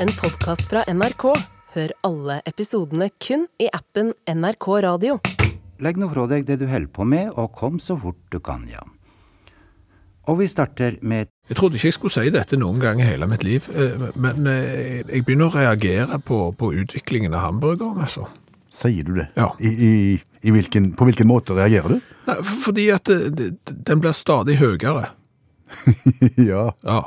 En podkast fra NRK. Hør alle episodene kun i appen NRK Radio. Legg nå fra deg det du holder på med, og kom så fort du kan, ja. Og vi starter med Jeg trodde ikke jeg skulle si dette noen gang i hele mitt liv, eh, men eh, jeg begynner å reagere på, på utviklingen av hamburgeren, altså. Sier du det? Ja. I, i, i hvilken, på hvilken måte reagerer du? Nei, fordi at det, det, den blir stadig høyere. ja, Ja.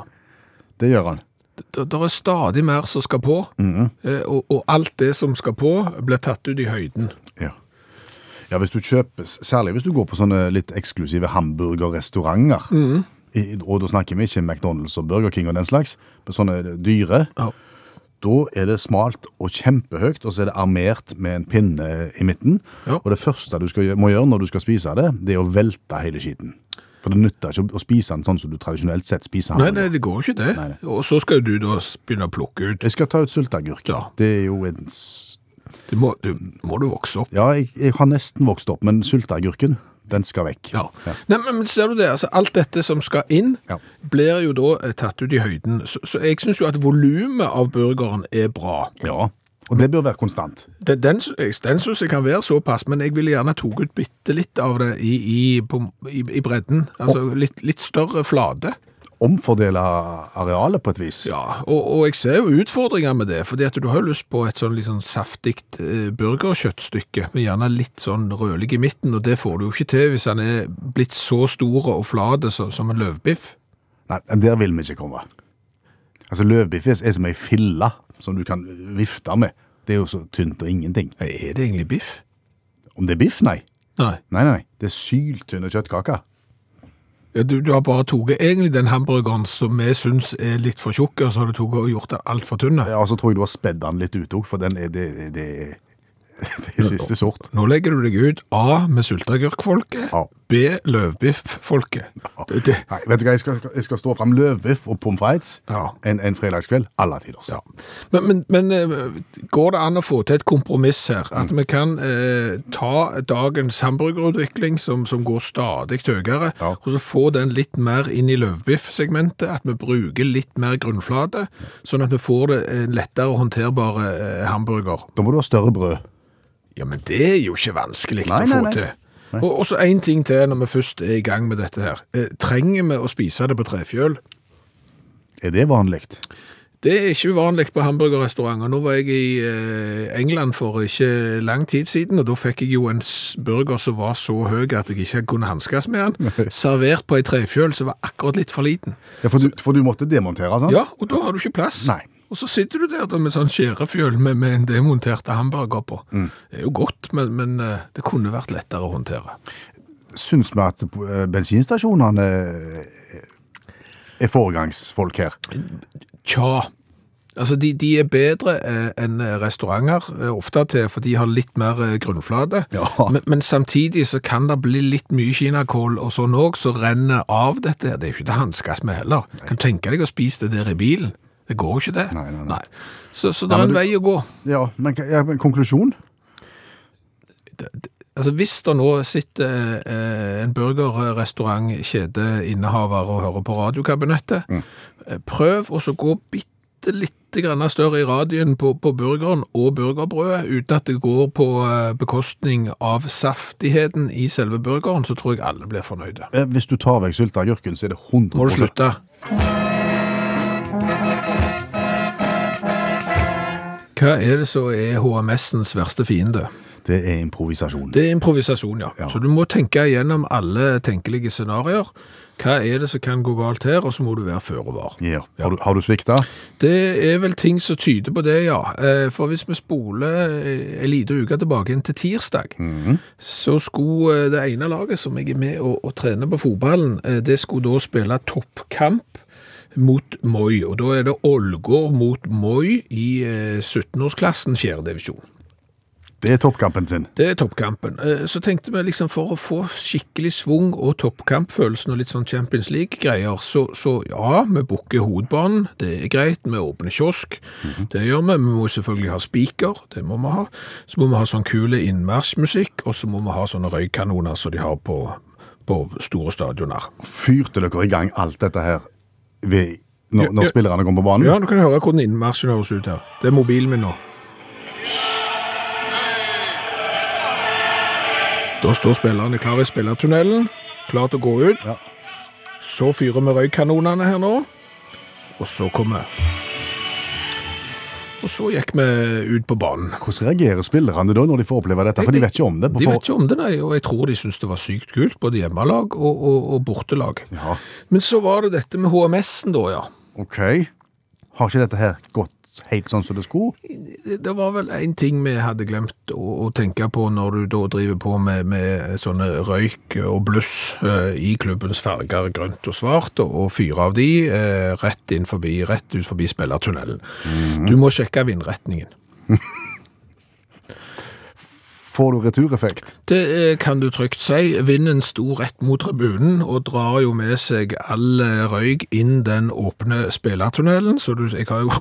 det gjør han. Det, det er stadig mer som skal på, eh, og, og alt det som skal på, blir tatt ut i høyden. Ja. ja, hvis du kjøper, særlig hvis du går på sånne litt eksklusive hamburgerrestauranter, i, og da snakker vi ikke McDonalds og Burger King og den slags, men sånne dyre, Ja. da er det smalt og kjempehøyt, og så er det armert med en pinne i midten. Ja. Og det første du skal, må gjøre når du skal spise det, det er å velte hele skiten. For det nytter ikke å- spise den sånn som du tradisjonelt sett spiser Nei, hamburger. nei, det går ikke det. Nei, nei. Og så skal du da begynne å plukke ut. Jeg skal ta ut sylteagurk. Ja. Det er jo en Det må, du, må du vokse opp. Ja, jeg, jeg har nesten vokst opp, men sylteagurken, den skal vekk. Ja. Nei, men, ser du det, altså alt dette som skal inn, Ja. blir jo da eh, tatt ut i høyden. Så, så jeg synes jo at volumet av burgeren er bra. Ja, og det bør være konstant. Den, den, den synes jeg kan være såpass, men jeg ville gjerne tatt ut bitte litt av det i, i, på, i, i bredden. Altså litt, litt større flate. Omfordele arealet på et vis. Ja, og, og jeg ser jo utfordringer med det, fordi at du har lyst på et sånn litt sånn saftig eh, burgerkjøttstykke, med gjerne litt sånn rødlig i midten, og det får du jo ikke til hvis den er blitt så stor og flat som en løvbiff. Nei, der vil vi ikke komme. Altså, løvbiff er som ei fille som du kan vifte med. Det er jo så tynt og ingenting. Er det egentlig biff? Om det er biff, nei. Nei. Nei, nei, det er syltynne kjøttkaker. Ja, du, du har bare tatt egentlig den hamburgeren som vi syns er litt for tjukk, og så har du tatt og gjort den altfor tynn. Ja, og så tror jeg du har spedd den litt ut òg, for den er, det, det, det er siste sort. Nå legger du deg ut A med sylteagurkfolket, Ja. B løvbiff-folket. Nei, vet du hva, jeg skal, jeg skal stå fram løvbiff og pommes frites Ja. en, en fredagskveld. Alle tiders. Ja. Men, men, men eh, går det an å få til et kompromiss her? At vi kan eh, ta dagens hamburgerutvikling, som, som går stadig høyere, Ja. og så få den litt mer inn i løvbiff-segmentet, at vi bruker litt mer grunnflate, sånn at vi får det en lettere håndterbare eh, hamburger. Da må du ha større brød. Ja, men det er jo ikke vanskelig Nei, å få nei, nei. til. Og, og så en ting til når vi først er i gang med dette her. Eh, trenger vi å spise det på trefjøl? Er det vanlig? Det er ikke uvanlig på hamburgerrestauranter. Nå var jeg i eh, England for ikke lang tid siden, og da fikk jeg jo en burger som var så høy at jeg ikke kunne hanskes med den. Servert på ei trefjøl som var akkurat litt for liten. Ja, for, du, for du måtte demontere, sant? Ja, og da har du ikke plass. Nei. Og så sitter du der da med sånn skjærefjøl med, med en demonterte hamburger på. Det er jo godt, men, men eh, det kunne vært lettere å håndtere. Syns vi at eh, bensinstasjonene eh, er foregangsfolk her? Tja. Altså, de, de er bedre enn restauranter, ofte til, for de har litt mer grunnflate. Ja. Men, men samtidig så kan det bli litt mye kinakål og sånn òg, som renner av dette. Det er jo ikke til å hanskes med heller. Kan du tenke deg å spise det der i bilen? Det går jo ikke det. Nei, nei, nei. Så, så det er en du- vei å gå. Ja, men ja, konklusjon? Altså, Hvis det nå sitter eh, en burgerrestaurantkjedeinnehaver og hører på radiokabinettet, Mm. eh, prøv å gå bitte litt større i radien på, på burgeren og burgerbrødet, uten at det går på eh, bekostning av saftigheten i selve burgeren, så tror jeg alle blir fornøyde. Eh, Hvis du tar vekk sylteagurken, så er det 100 Må du slutte? Hva er det som er HMS-ens verste fiende? Det er improvisasjon. Det er improvisasjon, ja. Ja. Så du må tenke igjennom alle tenkelige scenarioer. Hva er det som kan gå galt her, og så må du være føre var. Ja. Har, du, har du svikta? Det er vel ting som tyder på det, ja. Eh, For hvis vi spoler ei en liten uke tilbake inn til tirsdag, så skulle eh, det ene laget som jeg er med og, og trener på fotballen, eh, det skulle da spille toppkamp mot Moi, og da er det Ålgård mot Moi i eh, 17-årsklassen, 4. divisjon. Det er toppkampen sin. Det er toppkampen. Eh, Så tenkte vi liksom for å få skikkelig svung og toppkampfølelsen og litt sånn Champions League-greier, så, så ja, vi booker hovedbanen, det er greit, vi åpner kiosk, det gjør vi. Vi må selvfølgelig ha spiker. det må vi ha. Så må vi ha sånn kule innmarsjmusikk, og så må vi ha sånne røykanoner som de har på, på store stadioner. Fyrte dere i gang alt dette her ved når, når ja. spillerne kommer på banen? Ja, du kan høre hvordan innmarsjen høres ut her. Det er mobilen min nå. Da står spillerne klar i spillertunnelen, klar til å gå ut. Ja. Så fyrer vi røykkanonene her nå, og så kommer Og så gikk vi ut på banen. Hvordan reagerer spillerne da når de får oppleve dette? For de vet ikke om det. De vet ikke om det, nei, og jeg tror de syntes det var sykt kult, både hjemmelag og, og, og bortelag. Ja, Men så var det dette med HMS-en da, ja. ok. Har ikke dette her gått helt sånn som det skulle? Det var vel en ting vi hadde glemt å, å tenke på når du da driver på med, med sånne røyk og bluss eh, i klubbens farger grønt og svart, og, og fyre av de eh, rett inn forbi, rett ut forbi spillertunnelen. Du må sjekke vindretningen. Får du retureffekt? Det eh, kan du trygt si. Vinden sto rett mot tribunen og drar jo med seg all eh, røyk inn den åpne spillertunnelen, så du, jeg har jo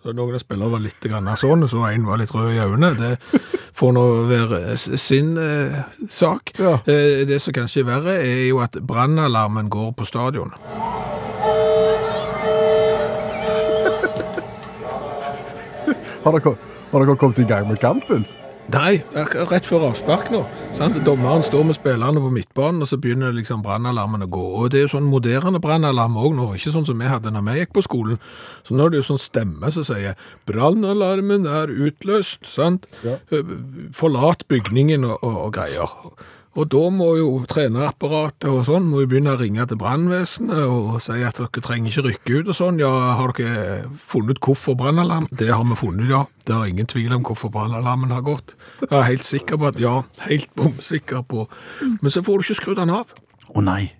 Noen av spillerne var litt sånn, så en var litt rød i øynene. Det får nå være sin eh, sak. Ja. Eh, det som kanskje er verre, er jo at brannalarmen går på stadion. Har dere, har dere kommet i gang med kampen? Nei, rett før avspark nå. Sant? Dommeren står med spillerne på midtbanen, og så begynner liksom brannalarmen å gå. Og det er jo sånn moderne brannalarm òg nå, ikke sånn som vi hadde når vi gikk på skolen. Så nå er det jo sånn stemme som sier 'brannalarmen er utløst', sant? Ja. Forlat bygningen og, og, og greier. Og da må jo trenerapparatet og sånn må jo begynne å ringe til brannvesenet og si at dere trenger ikke rykke ut og sånn. Ja, har dere funnet hvorfor? Det har vi funnet, ja. Det er ingen tvil om hvorfor brannalarmen har gått. Jeg er helt sikker på at ja, helt bomsikker på. Men så får du ikke skrudd den av. Å oh, nei.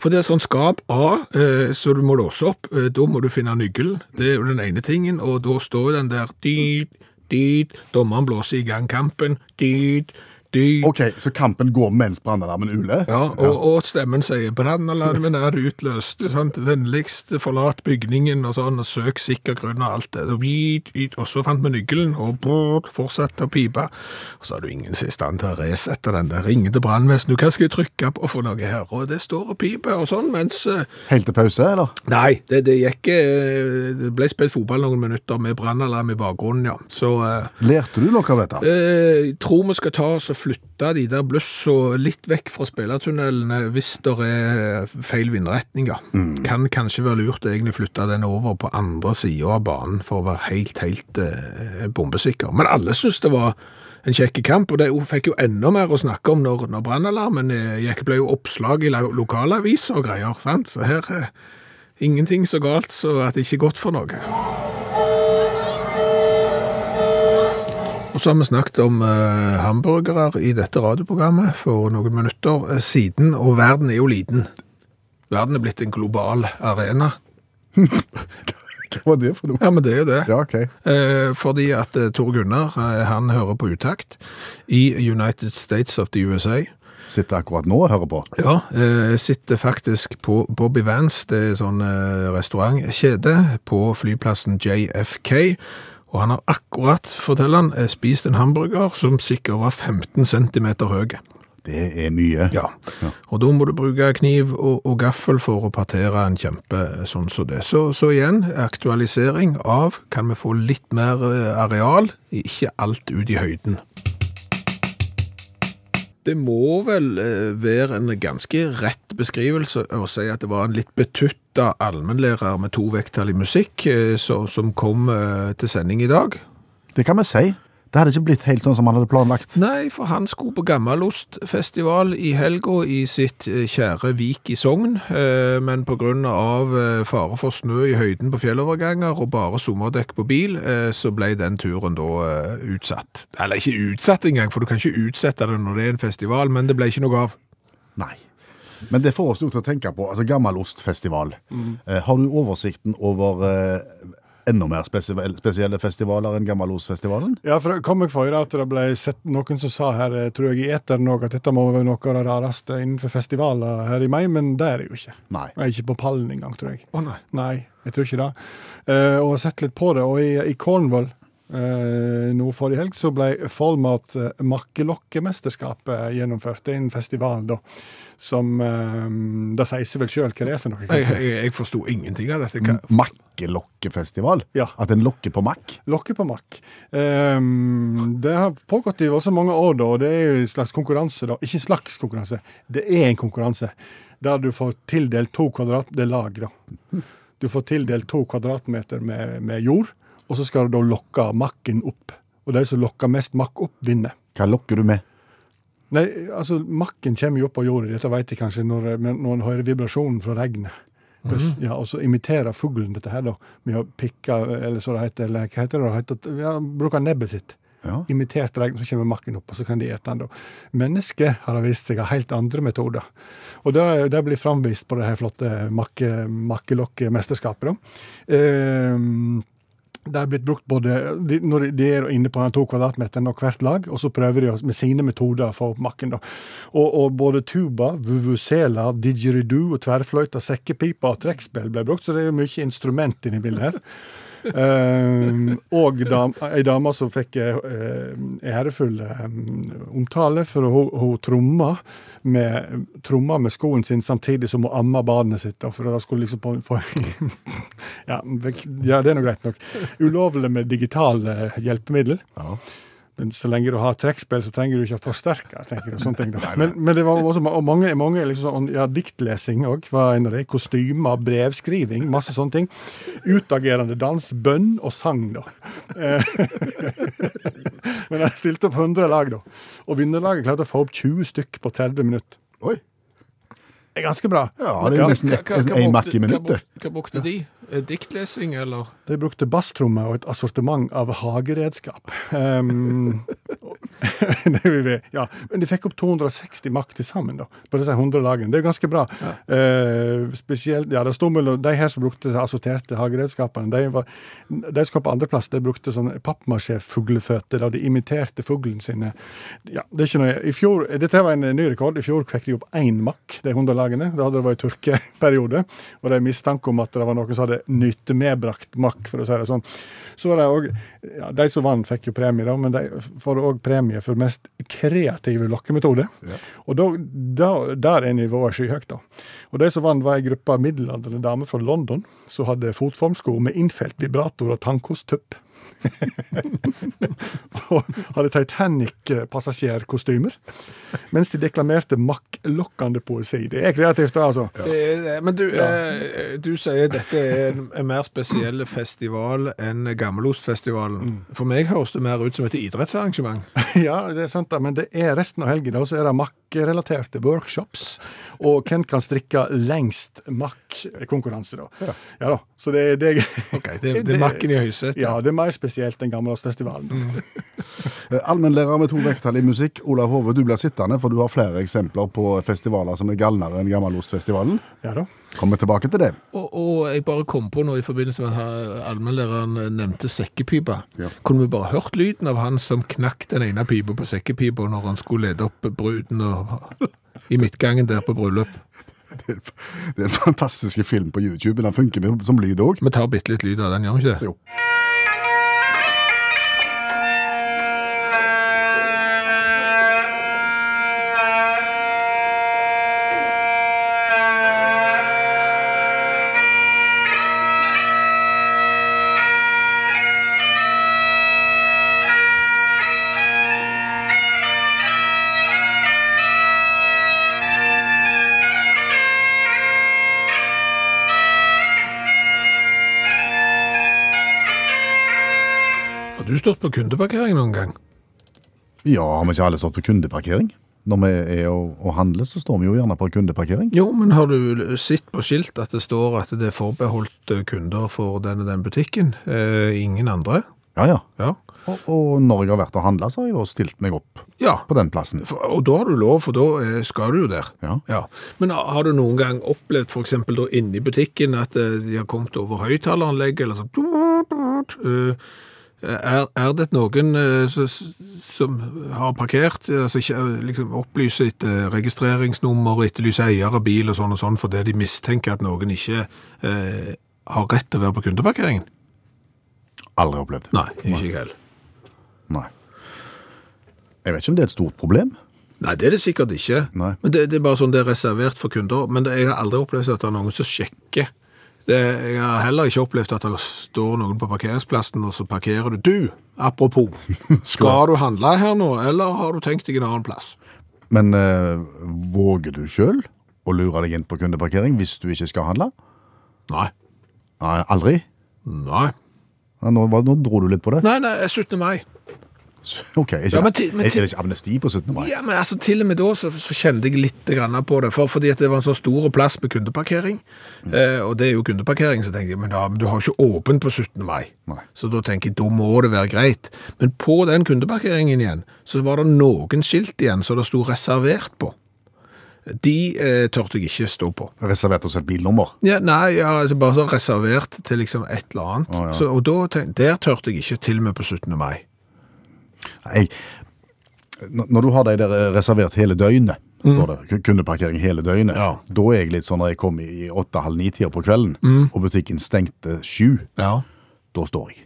For det er sånn skap A, eh, så du må låse opp. Eh, da må du finne nøkkelen. Det er jo den ene tingen, og da står den der dyd, dyd, dommeren blåser i gang kampen, dyd 40. Ok, Så kampen går mens brannalarmen uler? Ja, og, og, stemmen sier 'brannalarmen er utløst'. sant? Vennligst forlat bygningen og sånn, og søk sikker grunn og alt det. Og så fant vi nøkkelen, og brrr, fortsatte å pipe. Og så er du ingen i stand til å resette den der. til brannvesenet, 'hva skal jeg trykke på for noe her?' Og det står og piper og sånn, mens eh, Helt til pause, eller? Nei, det, det gikk eh, Det ble spilt fotball noen minutter med brannalarm i bakgrunnen, ja. Så eh, Lærte du noe av dette? Jeg tror vi skal ta oss og flytte de der blussa litt vekk fra spillertunnelene hvis det er feil vindretninger. Mm. Kan kanskje være lurt å egentlig flytte den over på andre sida av banen for å være helt, helt eh, bombesikker. Men alle syntes det var en kjekk kamp, og det fikk jo enda mer å snakke om når, når brannalarmen eh, gikk. ble jo oppslag i la- lokalaviser og greier. sant? Så her er ingenting så galt så at det ikke er godt for noe. Og så har vi snakket om eh, hamburgere i dette radioprogrammet for noen minutter eh, siden, og verden er jo liten. Verden er blitt en global arena. Hva var det for noe? Ja, men det er jo det. Ja, ok. Eh, fordi at eh, Tor Gunnar, eh, han hører på utakt i United States of the USA. Sitter akkurat nå og hører på. Ja, eh, sitter faktisk på Bobby Vance, det er sånn eh, restaurantkjede, på flyplassen JFK. Og han har akkurat, forteller han, eh, spist en hamburger som sikkert var 15 cm høy. Det er mye. Ja, og da må du bruke kniv og, og gaffel for å partere en kjempe sånn som det. Så, så igjen, aktualisering av kan vi få litt mer eh, areal, ikke alt ut i høyden. Det må vel eh, være en ganske rett beskrivelse å si at det var en litt betutta allmennlærer med to vekttall i musikk eh, som kom eh, til sending i dag. Det kan vi si. Det hadde ikke blitt helt sånn som han hadde planlagt. Nei, for han skulle på Gammalostfestival i helga i sitt eh, kjære Vik i Sogn, eh, men av eh, fare for snø i høyden på fjelloverganger og bare sommerdekk på bil, så ble den turen da utsatt. Eller ikke utsatt engang, for du kan ikke utsette det når det er en festival, men det ble ikke noe av. Nei. Men det får oss jo til å tenke på altså Gammalostfestival. Mm. Eh, har du oversikten over eh, enda mer spesielle, festivaler enn Gammalosfestivalen? Ja, for det kom jeg for at det ble sett noen som sa her, eh, tror jeg i eteren òg, at dette må være noe av det rareste innenfor festivaler her i meg, men det er det jo ikke. Nei. Jeg er ikke på pallen engang, tror jeg. Å nei. Nei, jeg tror ikke det. Uh, og har sett litt på det, og i, i Cornwall uh, nå forrige helg, så ble Follmat uh, makkelokkemesterskapet gjennomført. Det er en festival da, som eh, Det sier seg vel sjøl hva det er for noe. Jeg, jeg, jeg forsto ingenting av dette. Hva- Makkelokkefestival? Ja. At en lokker på makk? Lokker på makk. Ehm, det har pågått i så mange år, da, og det er jo en slags konkurranse. da. Ikke en slags konkurranse, det er en konkurranse. Der du får tildelt to kvadrat... Det er lag, da. Du får tildelt to kvadratmeter med, med jord, og så skal du da lokke makken opp. Og de som lokker mest makk opp, vinner. Hva lokker du med? Nei, altså, makken kommer jo opp av jorda, dette vet jeg kanskje når, når en hører vibrasjonen fra regnet. Ja, og så imiterer fuglen dette her da, med å pikke, eller så det heter, eller hva heter det, heter, ja, bruker nebbet sitt. Ja. Imitert regn, så kommer makken opp, og så kan de ete den. da. Mennesket har vist seg har helt andre metoder. Og det, det blir framvist på det her flotte makke, makkelokkemesterskapet. da. Ehm, det er blitt brukt både de, når de er inne på den to kvadratmeteren og hvert lag, og så prøver de med sine metoder å få opp makken. da. Og, og både tuba, vuvuzela, didgeridoo, tverrfløyta, sekkepipa og trekkspill ble brukt, så det er jo mye instrument inni bildet her. Ehm, og dam, ei dame som fikk ærefull eh, omtale for hun, hun tromma med, tromma med skoen sin samtidig som hun amma barnet sitt. For da skulle liksom på, få ja, ja, det er nå greit nok. Ulovlig med digitale hjelpemiddel. Ja. Men så lenge du har trekkspill, så trenger du ikke å forsterke. tenker jeg, sånne ting da. Men, men det var også og mange, mange liksom sånn, ja, diktlesing òg var en av de. Kostymer, brevskriving, masse sånne ting. Utagerende dans, bønn og sang, da. Eh, Men jeg stilte opp 100 lag, da. Og vinnerlaget klarte å få opp 20 stykk på 30 minutter. Oi. Det er ganske bra. Ja, det er nesten én makk i minuttet. Hva brukte de? Eh, Diktlesing, eller? De brukte basstrommer og et assortiment av hageredskap. Um, ja. Men de fikk opp 260 makk til sammen da, på disse 100 lagene. Det er ganske bra. Eh, spesielt, ja, det sto mellom De her som brukte assorterte hageredskapene, de, var, de som kom på andreplass, de brukte sånne pappmasjé-fugleføtter, da de imiterte fuglen sine. Ja, det er ikke noe, i fjor, Dette var en ny rekord. I fjor fikk de opp én makk, de 100 lagene. Da hadde det vært tørkeperiode, og det er mistanke om at det var noen som hadde nytemedbrakt makk, for å si det sånn. Så var det også, ja, De som vant, fikk jo premie, da, men de får òg premie for mest kreative lokkemetode. Og da, da, der er nivået skyhøyt, da. Og de som vant, var ei gruppe middelaldrende damer fra London som hadde fotformsko med innfelt vibrator og tannkosttupp. og hadde Titanic-passasjerkostymer. Mens de deklamerte makklokkende poesi. Det er kreativt, altså. Er. Men du, eh, du sier dette er en, en mer spesiell festival enn Gammelostfestivalen. For meg høres det mer ut som et idrettsarrangement. Ja, det er sant, men det er resten av helgen da, så er det makkerelaterte workshops. Og hvem kan strikke lengst makk-konkurranse, da. Ja. da. Så det, det, okay, det, det er makken i høysetet. Ja, det er mer spesielt enn Gammelåsfestivalen. Eh, Allmennlærer med to vekttall i musikk, Olav Hove, du blir sittende, for du har flere eksempler på festivaler som er galnere enn Gammelostfestivalen. Ja da. Kommer tilbake til det. Og, og jeg bare kom på noe i forbindelse med at allmennlæreren nevnte sekkepipa. Ja. Kunne vi bare hørt lyden av han som knakk den ene pipa på sekkepipa når han skulle lede opp bruden og, i midtgangen der på bryllup? Det er, det er en fantastisk film på YouTube. Den funker med- som lyd òg. Vi tar bitte litt lyd av den, gjør vi ikke det? Jo. Stått på kundeparkering noen gang? Ja, har vi ikke alle stått på kundeparkering? Når vi er og, og handler, så står vi jo gjerne på kundeparkering. Jo, men har du sett på skilt at det står at det er forbeholdt eh, kunder for den og den butikken? Eh, ingen andre? Ja, ja. Ja. Og, og når jeg har vært og handla, så har jeg da stilt meg opp Ja, på den plassen. og da har du lov, for da eh, skal du jo der. Ja. Men har du noen gang opplevd eksempel da inne i butikken at eh, de har kommet over høyttaleranlegget, eller sånn er, er det noen eh, som har parkert, altså ikke, eh, liksom opplyser etter registreringsnummer, etterlyser eier av bil og sånn og sånn, fordi de mistenker at noen ikke eh, har rett til å være på kundeparkeringen? Aldri opplevd. Nei, ikke jeg heller. Nei. Jeg vet ikke om det er et stort problem. Nei, det er det sikkert ikke. Nei. Men det, det er bare sånn det er reservert for kunder. Men det, jeg har aldri opplevd at det er noen som sjekker. Det, jeg har heller ikke opplevd at det står noen på parkeringsplassen, og så parkerer du. Du, apropos, skal du handle her nå, eller har du tenkt deg en annen plass? Men eh, våger du sjøl å lure deg inn på kundeparkering hvis du ikke skal handle? Nei. Nei, aldri? Nei. Ja, Nå, nå dro du litt på det. Nei, nei, 17. mai. Ok, ikke, Ja, men til- men er, til- er det ikke amnesti på 17. mai? Ja, men altså, til og med da så, så kjente jeg litt på det, for, fordi det var en så stor plass med kundeparkering, eh, og det er jo kundeparkering, så tenkte jeg, men, da, men du har jo ikke åpent på 17. mai. Nei. Så da tenker jeg, da må det være greit. Men på den kundeparkeringen igjen, så var det noen skilt igjen, som det sto reservert på. De eh, tørte jeg ikke stå på. Reservert hos et bilnummer? Ja, nei, ja, altså bare så reservert til liksom et eller annet. Oh, ja. så, og da der tørte jeg ikke til og med på 17. mai. Nei, når du har de der eh, reservert hele døgnet, står det, kundeparkering hele døgnet, Mm. Ja. da er jeg litt sånn når jeg kom i åtte-halv ni-tida på kvelden, Mm. og butikken stengte sju, Ja. da står jeg.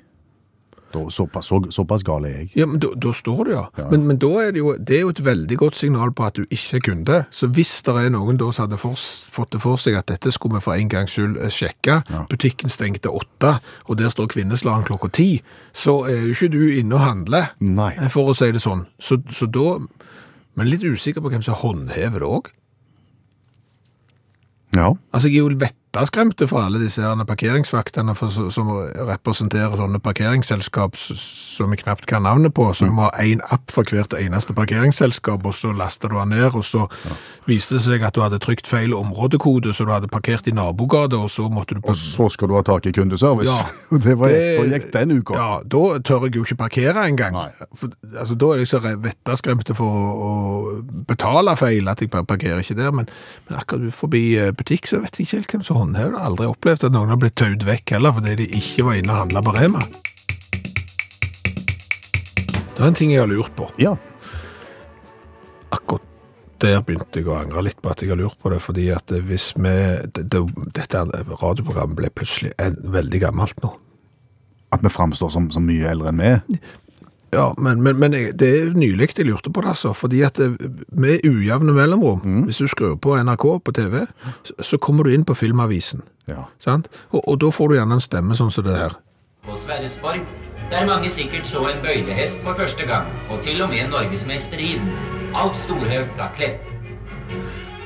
Da, såpass, så, såpass gal er jeg. Ja, men da, da står du, ja. Men, men da er det, jo, det er jo et veldig godt signal på at du ikke er kunde. Så hvis det er noen da som hadde for, fått det for seg at dette skulle vi for en gangs skyld sjekke, sjekke, butikken stengte åtte, og der står kvinneslagen klokka ti, så er jo ikke du inne og handler, Nei. eh, for å si det sånn. Så, så da, men litt usikker på hvem som håndhever det også. Ja. Altså, jeg er jo vettaskremte for alle disse herne parkeringsvaktene for, som representerer sånne parkeringsselskap som vi knapt kan navnet på, så du må ha en app for hvert eneste parkeringsselskap, og så laster du den ned, og så viste det seg at du hadde trykt feil områdekode, så du hadde parkert i nabogata, og så måtte du på... Og så skal du ha tak i kundeservice. Ja. Det var, Det- så gikk den uka. Ja, da tør jeg jo ikke parkere engang. Altså, da er jeg så re- vettaskremte for å, å betale feil at jeg parkerer ikke der, men, men akkurat forbi eh, butikk så vet jeg ikke helt hvem som håndhever det. Jeg har aldri opplevd at noen har blitt tauet vekk heller, fordi de ikke var inne og handla på Rema. Det er en ting jeg har lurt på. Ja. Akkurat der begynte jeg å angre litt på at jeg har lurt på det, fordi at hvis vi det, det, Dette radioprogrammet ble plutselig en, veldig gammelt nå. At vi framstår som, som mye eldre enn vi er. Ja, men, men, men det er nylig jeg lurte på det, altså. Fordi at det- med ujevne mellomrom, hvis du skrur på NRK på TV, så, så kommer du inn på Filmavisen. Ja. Sant? Og, og da får du gjerne en stemme sånn som det her. På Sverresborg, der mange sikkert så en bøylehest for første gang, og til og med norgesmester i den. Alf Storhaug fra Klepp.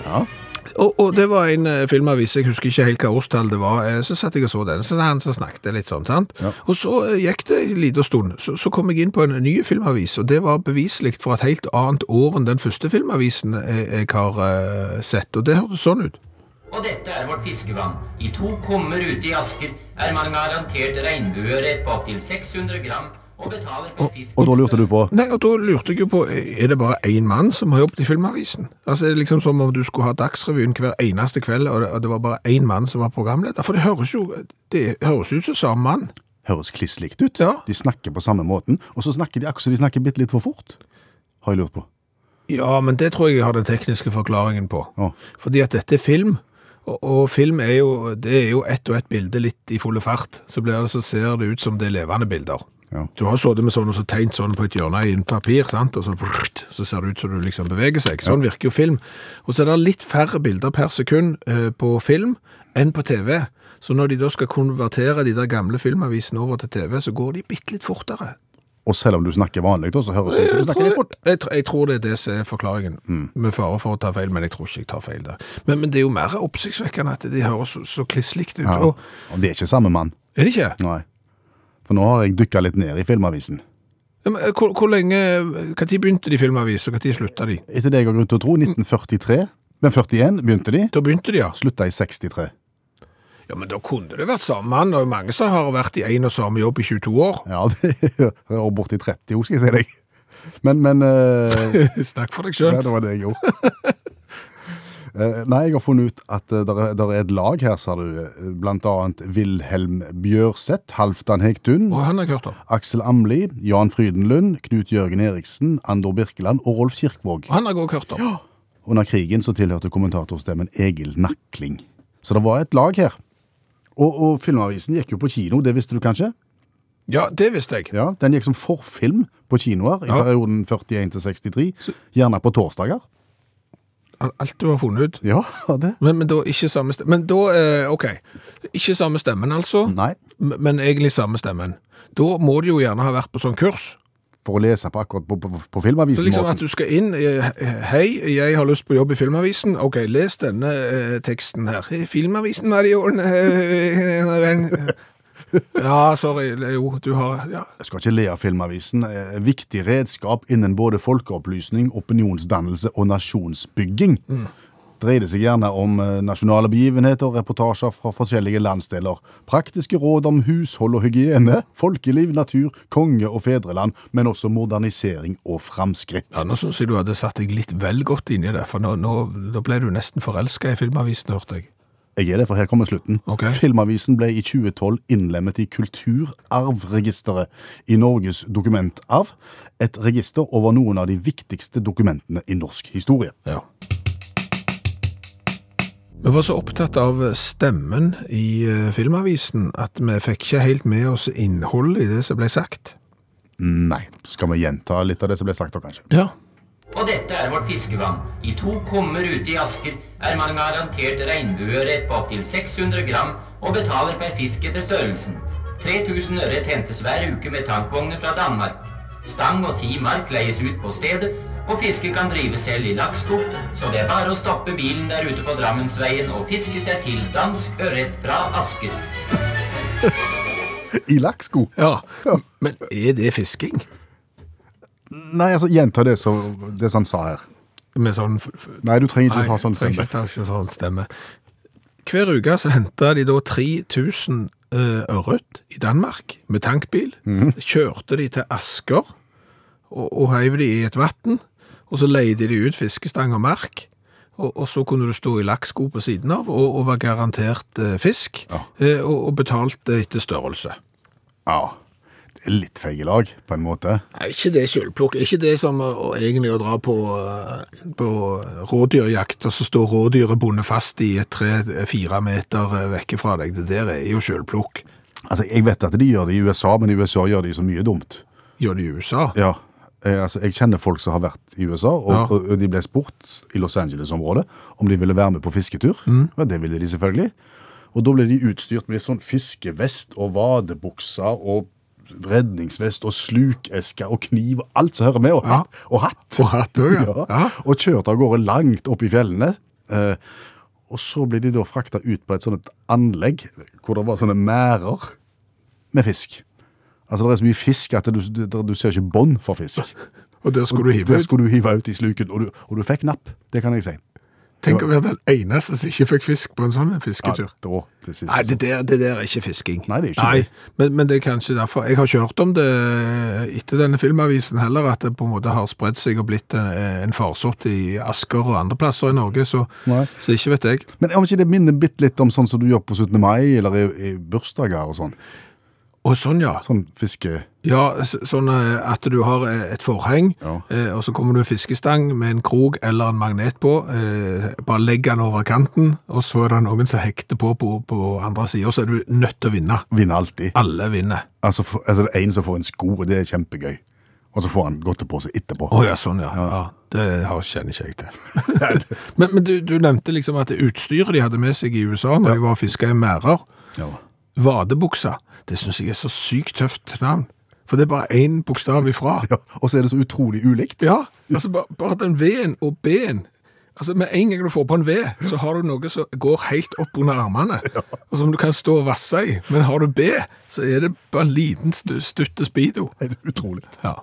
ja. Og, og det var en eh, filmavis, jeg husker ikke helt hva årstall det var, eh, så satt jeg og så den, så han som snakket litt sånn, sant? Ja. Og så eh, gikk det en liten stund, så, så kom jeg inn på en ny filmavis, og det var beviselig fra et helt annet år enn den første filmavisen jeg, jeg har eh, sett, og det hørtes sånn ut. Og dette er vårt fiskevann. I to kummer ute i Asker er man garantert regnbuerett på opptil 600 gram, og fisk Og da lurte du på Nei, og da lurte jeg jo på, er det bare én mann som har jobbet i filmavisen? Altså, er det liksom som om du skulle ha Dagsrevyen hver eneste kveld, og det, og det var bare én mann som var programleder? For det høres jo det høres ut som samme mann. Høres kliss likt ut. Ja. De snakker på samme måten, og så snakker de akkurat som de snakker bitte litt for fort. Har jeg lurt på. Ja, men det tror jeg jeg har den tekniske forklaringen på. Ja. Fordi at dette er film, og, og film er jo, det er jo ett og ett bilde litt i fulle fart. Så, blir det, så ser det ut som det er levende bilder. Ja. Du har sittet med sånn og så tegnet sånn på et hjørne i en papir, sant? og så, så ser det ut som du liksom beveger seg. Sånn virker jo film. Og så er det litt færre bilder per sekund eh, på film enn på TV. Så når de da skal konvertere de der gamle filmavisene over til TV, så går de bitte litt fortere. Og selv om du snakker vanlig, så høres det ut som du snakker litt fort. jeg, jeg tror det er det som er forklaringen, med fare for å ta feil, men jeg tror ikke jeg tar feil der. Men, men det er jo mer oppsiktsvekkende at de høres så, så kliss likt ut. Ja. Og, Og det er ikke samme mann. er det ikke? Nei. For nå har jeg dykka litt ned i Filmavisen. Ja, men, eh, hvor, hvor lenge, hva tid begynte de filmavis, og tid slutta de? Etter det jeg har grunn til å tro, 1943. Men 41 begynte de, Da begynte de, ja. slutta i 63. Ja, men da kunne det vært samme mann, og mange som har vært i en og samme jobb i 22 år. Ja, det er borti 30 år, skal jeg si deg. Men, men uh, Snakk for deg Ja, sjøl. det var det jeg gjorde. Eh, Nei, jeg har funnet ut at det er, et lag her, sa du. eh, Blant annet Wilhelm Bjørseth, Halvdan Hegtun, Og han har hørt om. Aksel Amli, Jan Frydenlund, Knut Jørgen Eriksen, Andor Birkeland og Rolf Kirkvåg. Han har jeg hørt om. Under krigen så tilhørte kommentatorstemmen Egil Nakling. Så det var et lag her. Og, og Filmavisen gikk jo på kino, det visste du kanskje? Ja, det visste jeg. Ja, Den gikk som forfilm på kinoer i Ja. perioden 41 til 63. Gjerne på torsdager. Al- Alt du har funnet ut. Ja, det. Men, men da ikke samme stemmen. Men da, eh, ok. Ikke samme stemmen altså, Nei, m- men egentlig samme stemmen. Da må du jo gjerne ha vært på sånn kurs. for å lese på akkurat på, på, på Så Filmavisen. liksom at du skal inn, eh, hei, jeg har lyst på jobb i Filmavisen. Ok, les denne eh, teksten her. I Filmavisen, Marion. Eh, ja, sorry. Jo, du har ja. Jeg skal ikke le av Filmavisen. Eh, Viktig redskap innen både folkeopplysning, opinionsdannelse og nasjonsbygging. Dreide seg gjerne om eh, nasjonale begivenheter reportasjer fra forskjellige landsdeler. Praktiske råd om hushold og hygiene, folkeliv, natur, konge og fedreland, men også modernisering og framskritt. Ja, Nå syns jeg du hadde satt deg litt vel godt inn i det, for nå, nå ble du nesten forelska i Filmavisen, hørte jeg. Jeg er det, for her kommer slutten. Okay. Filmavisen ble i 2012 innlemmet i Kulturarvregisteret i Norges dokumentarv, et register over noen av de viktigste dokumentene i norsk historie. Ja. Vi var så opptatt av stemmen i eh, Filmavisen at vi fikk ikke helt med oss innholdet i det som ble sagt. Nei, skal vi gjenta litt av det som ble sagt da, kanskje? Ja. Og dette er vårt fiskevann. I to kummer ute i Asker er man garantert regnbueørret på opptil 600 gram og betaler per fisk etter størrelsen. 3000 ørret hentes hver uke med tankvogner fra Danmark. Stang og ti mark leies ut på stedet, og fiske kan drive selv i Laksko, så det er bare å stoppe bilen der ute på Drammensveien og fiske seg til dansk ørret fra Asker. I lakksko? ja. Men er det fisking? Nei, altså, gjenta det det som han sa her. Med sånn Nei, du trenger ikke Nei, ha sånn trenger ikke ta sånn stemme. Hver uke så henta de da 3000 eh, ørret i Danmark med tankbil. Mhm. Kjørte de til Asker og, og heiv de i et vann. Og så leide de ut fiskestang og mark. Og, og så kunne du stå i lakksko på siden av og, og være garantert eh, fisk. Ja. eh, og, og betalt etter størrelse. Ja, litt feige lag, på en måte. Nei, ikke det selvplukk? Er ikke det som å, egentlig å dra på, eh, på rådyrjakt, og så står rådyret bundet fast i tre-fire meter eh, vekke fra deg? Det der er jo selvplukk. Altså, jeg vet at de gjør det i USA, men i USA gjør de så mye dumt. Gjør det i USA? Ja, jeg, altså, jeg kjenner folk som har vært i USA, og, Ja. og de ble spurt i Los Angeles-området om de ville være med på fisketur. Mm. Ja, det ville de selvfølgelig. Og da ble de utstyrt med sånn fiskevest og vadebukser og redningsvest og slukeske og kniv og alt som hører med, og hatt. Og hatt, Og hatt ja. Ja. Og kjørte av gårde langt opp i fjellene. Eh, og så ble de da frakta ut på et sånt anlegg hvor det var sånne mærer med fisk. Altså Det er så mye fisk at du, du, du ser ikke bånd for fisk. Og det skulle du hive ut? Det skulle du hive ut i sluken, og du, og du fikk napp. Det kan jeg si. Tenk å være den eneste som ikke fikk fisk på en sånn fisketur. Ja, da, det siste. Nei, det der, det der er ikke fisking. Nei, det er ikke det. Men, men det er kanskje derfor. Jeg har ikke hørt om det etter denne filmavisen heller, at det på en måte har spredt seg og blitt en, en farsott i Asker og andre plasser i Norge, så, så ikke vet jeg. Men om ikke det minner bitte litt om sånn som du gjør på 17. mai, eller i, i bursdager og sånn. Og sånn, ja. Sånn fiske... Ja, sånn eh, at du har eh, et forheng, Ja. eh, og så kommer du en fiskestang med en krok eller en magnet på, bare legg den over kanten, og så er det noen som hekter på på, på andre sida. så er du nødt til å vinne. Vinner alltid. Alle vinner. Altså, for, altså det er en som får en sko, og det er kjempegøy. Og så får han godtepose etterpå. Å ja, sånn ja. ja. det har, kjenner ikke jeg til. men men du, du nevnte liksom at det utstyret de hadde med seg i USA når de var og fiska i merder, Ja. vadebuksa, det syns jeg er så sykt tøft navn. For det er bare én bokstav ifra. Ja, og så er det så utrolig ulikt. Ja, altså bare, bare den V-en og B-en. Altså Med en gang du får på en V, så har du noe som går helt opp under armene, og som du kan stå og vasse i. Men har du B, så er det bare en liten stutte speedo. Helt utrolig. Ja.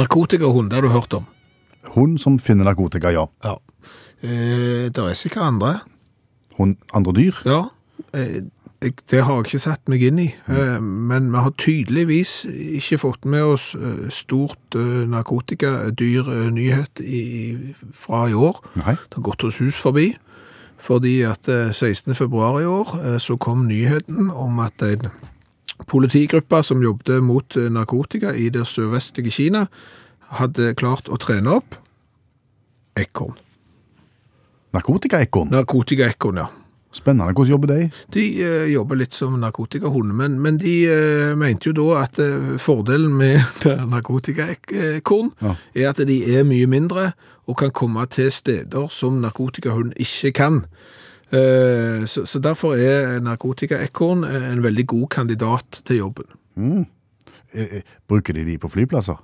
Narkotikahund, det har du hørt om? Hun som finner narkotika, ja. Ja. Eh, det er sikkert andre. Hund, andre dyr. Ja, eh, det har jeg ikke satt meg inn i, eh, men vi har tydeligvis ikke fått med oss eh, stort eh, narkotikadyr-nyhet fra i år. Nei. Det har gått oss hus forbi. fordi at eh, 16. februar i år eh, så kom nyheten om at en politigruppe som jobbet mot eh, narkotika i det sørvestlige Kina, hadde klart å trene opp ekorn. Narkotikaekorn. Narkotikaekorn, ja. Spennende. Hvordan jobber de? De eh, jobber litt som narkotikahunder, men, men de eh, mente jo da at eh, fordelen med narkotikaekorn Ja. er at de er mye mindre og kan komme til steder som narkotikahund ikke kan. Eh, så, så derfor er narkotikaekorn en veldig god kandidat til jobben. Eh, eh, Bruker de de på flyplasser?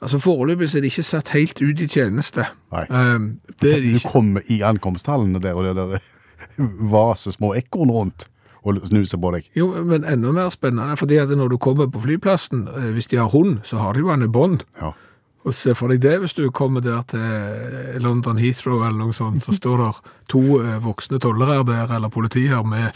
Altså Foreløpig er de ikke satt helt ut i tjeneste. Nei. Eh, det er de Du kommer i ankomsthallene der, og det der vaser små ekorn rundt og snuser på deg. Jo, men enda mer spennende, fordi at når du kommer på flyplassen, eh, hvis de har hund, så har de jo han i bånd. Ja. Og se for deg det hvis du kommer der til London Heathrow eller noe sånt, så står der to eh, voksne tollere der, eller politi her, med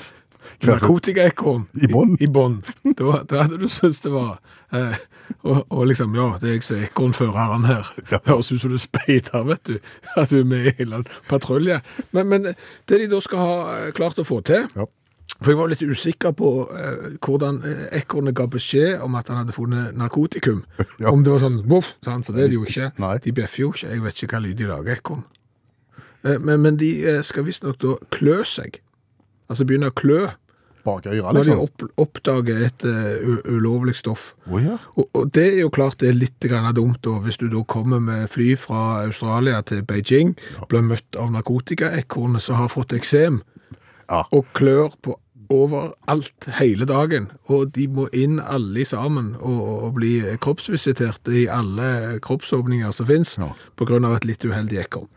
narkotikaekorn I bånd? I, bånd. Da, da hadde du syntes det var eh, og, og liksom, ja, det er jeg som er ekornføreren her. Det høres ut som du speider, vet du. At du er med i en patrulje. Men, men det de da skal ha eh, klart å få til Ja. For jeg var litt usikker på eh, hvordan eh, ekornet ga beskjed om at han hadde funnet narkotikum. Ja. Om det var sånn voff, sant? for det er det jo ikke. Nei. De bjeffer jo ikke. Jeg vet ikke hva lyd de lager, ekorn. Eh, men, men de eh, skal visstnok da klø seg. Altså begynne å klø Bak øra, når de liksom. opp, oppdager et uh, ulovlig stoff. Oh, ja. Og, og det er jo klart det er litt grann dumt da, hvis du da kommer med fly fra Australia til Beijing, blir møtt av narkotikaekornet som har fått eksem, Ja. og klør på overalt hele dagen, og de må inn alle sammen og, og bli kroppsvisitert i alle kroppsåpninger som finnes, Ja. av et litt uheldig ekorn.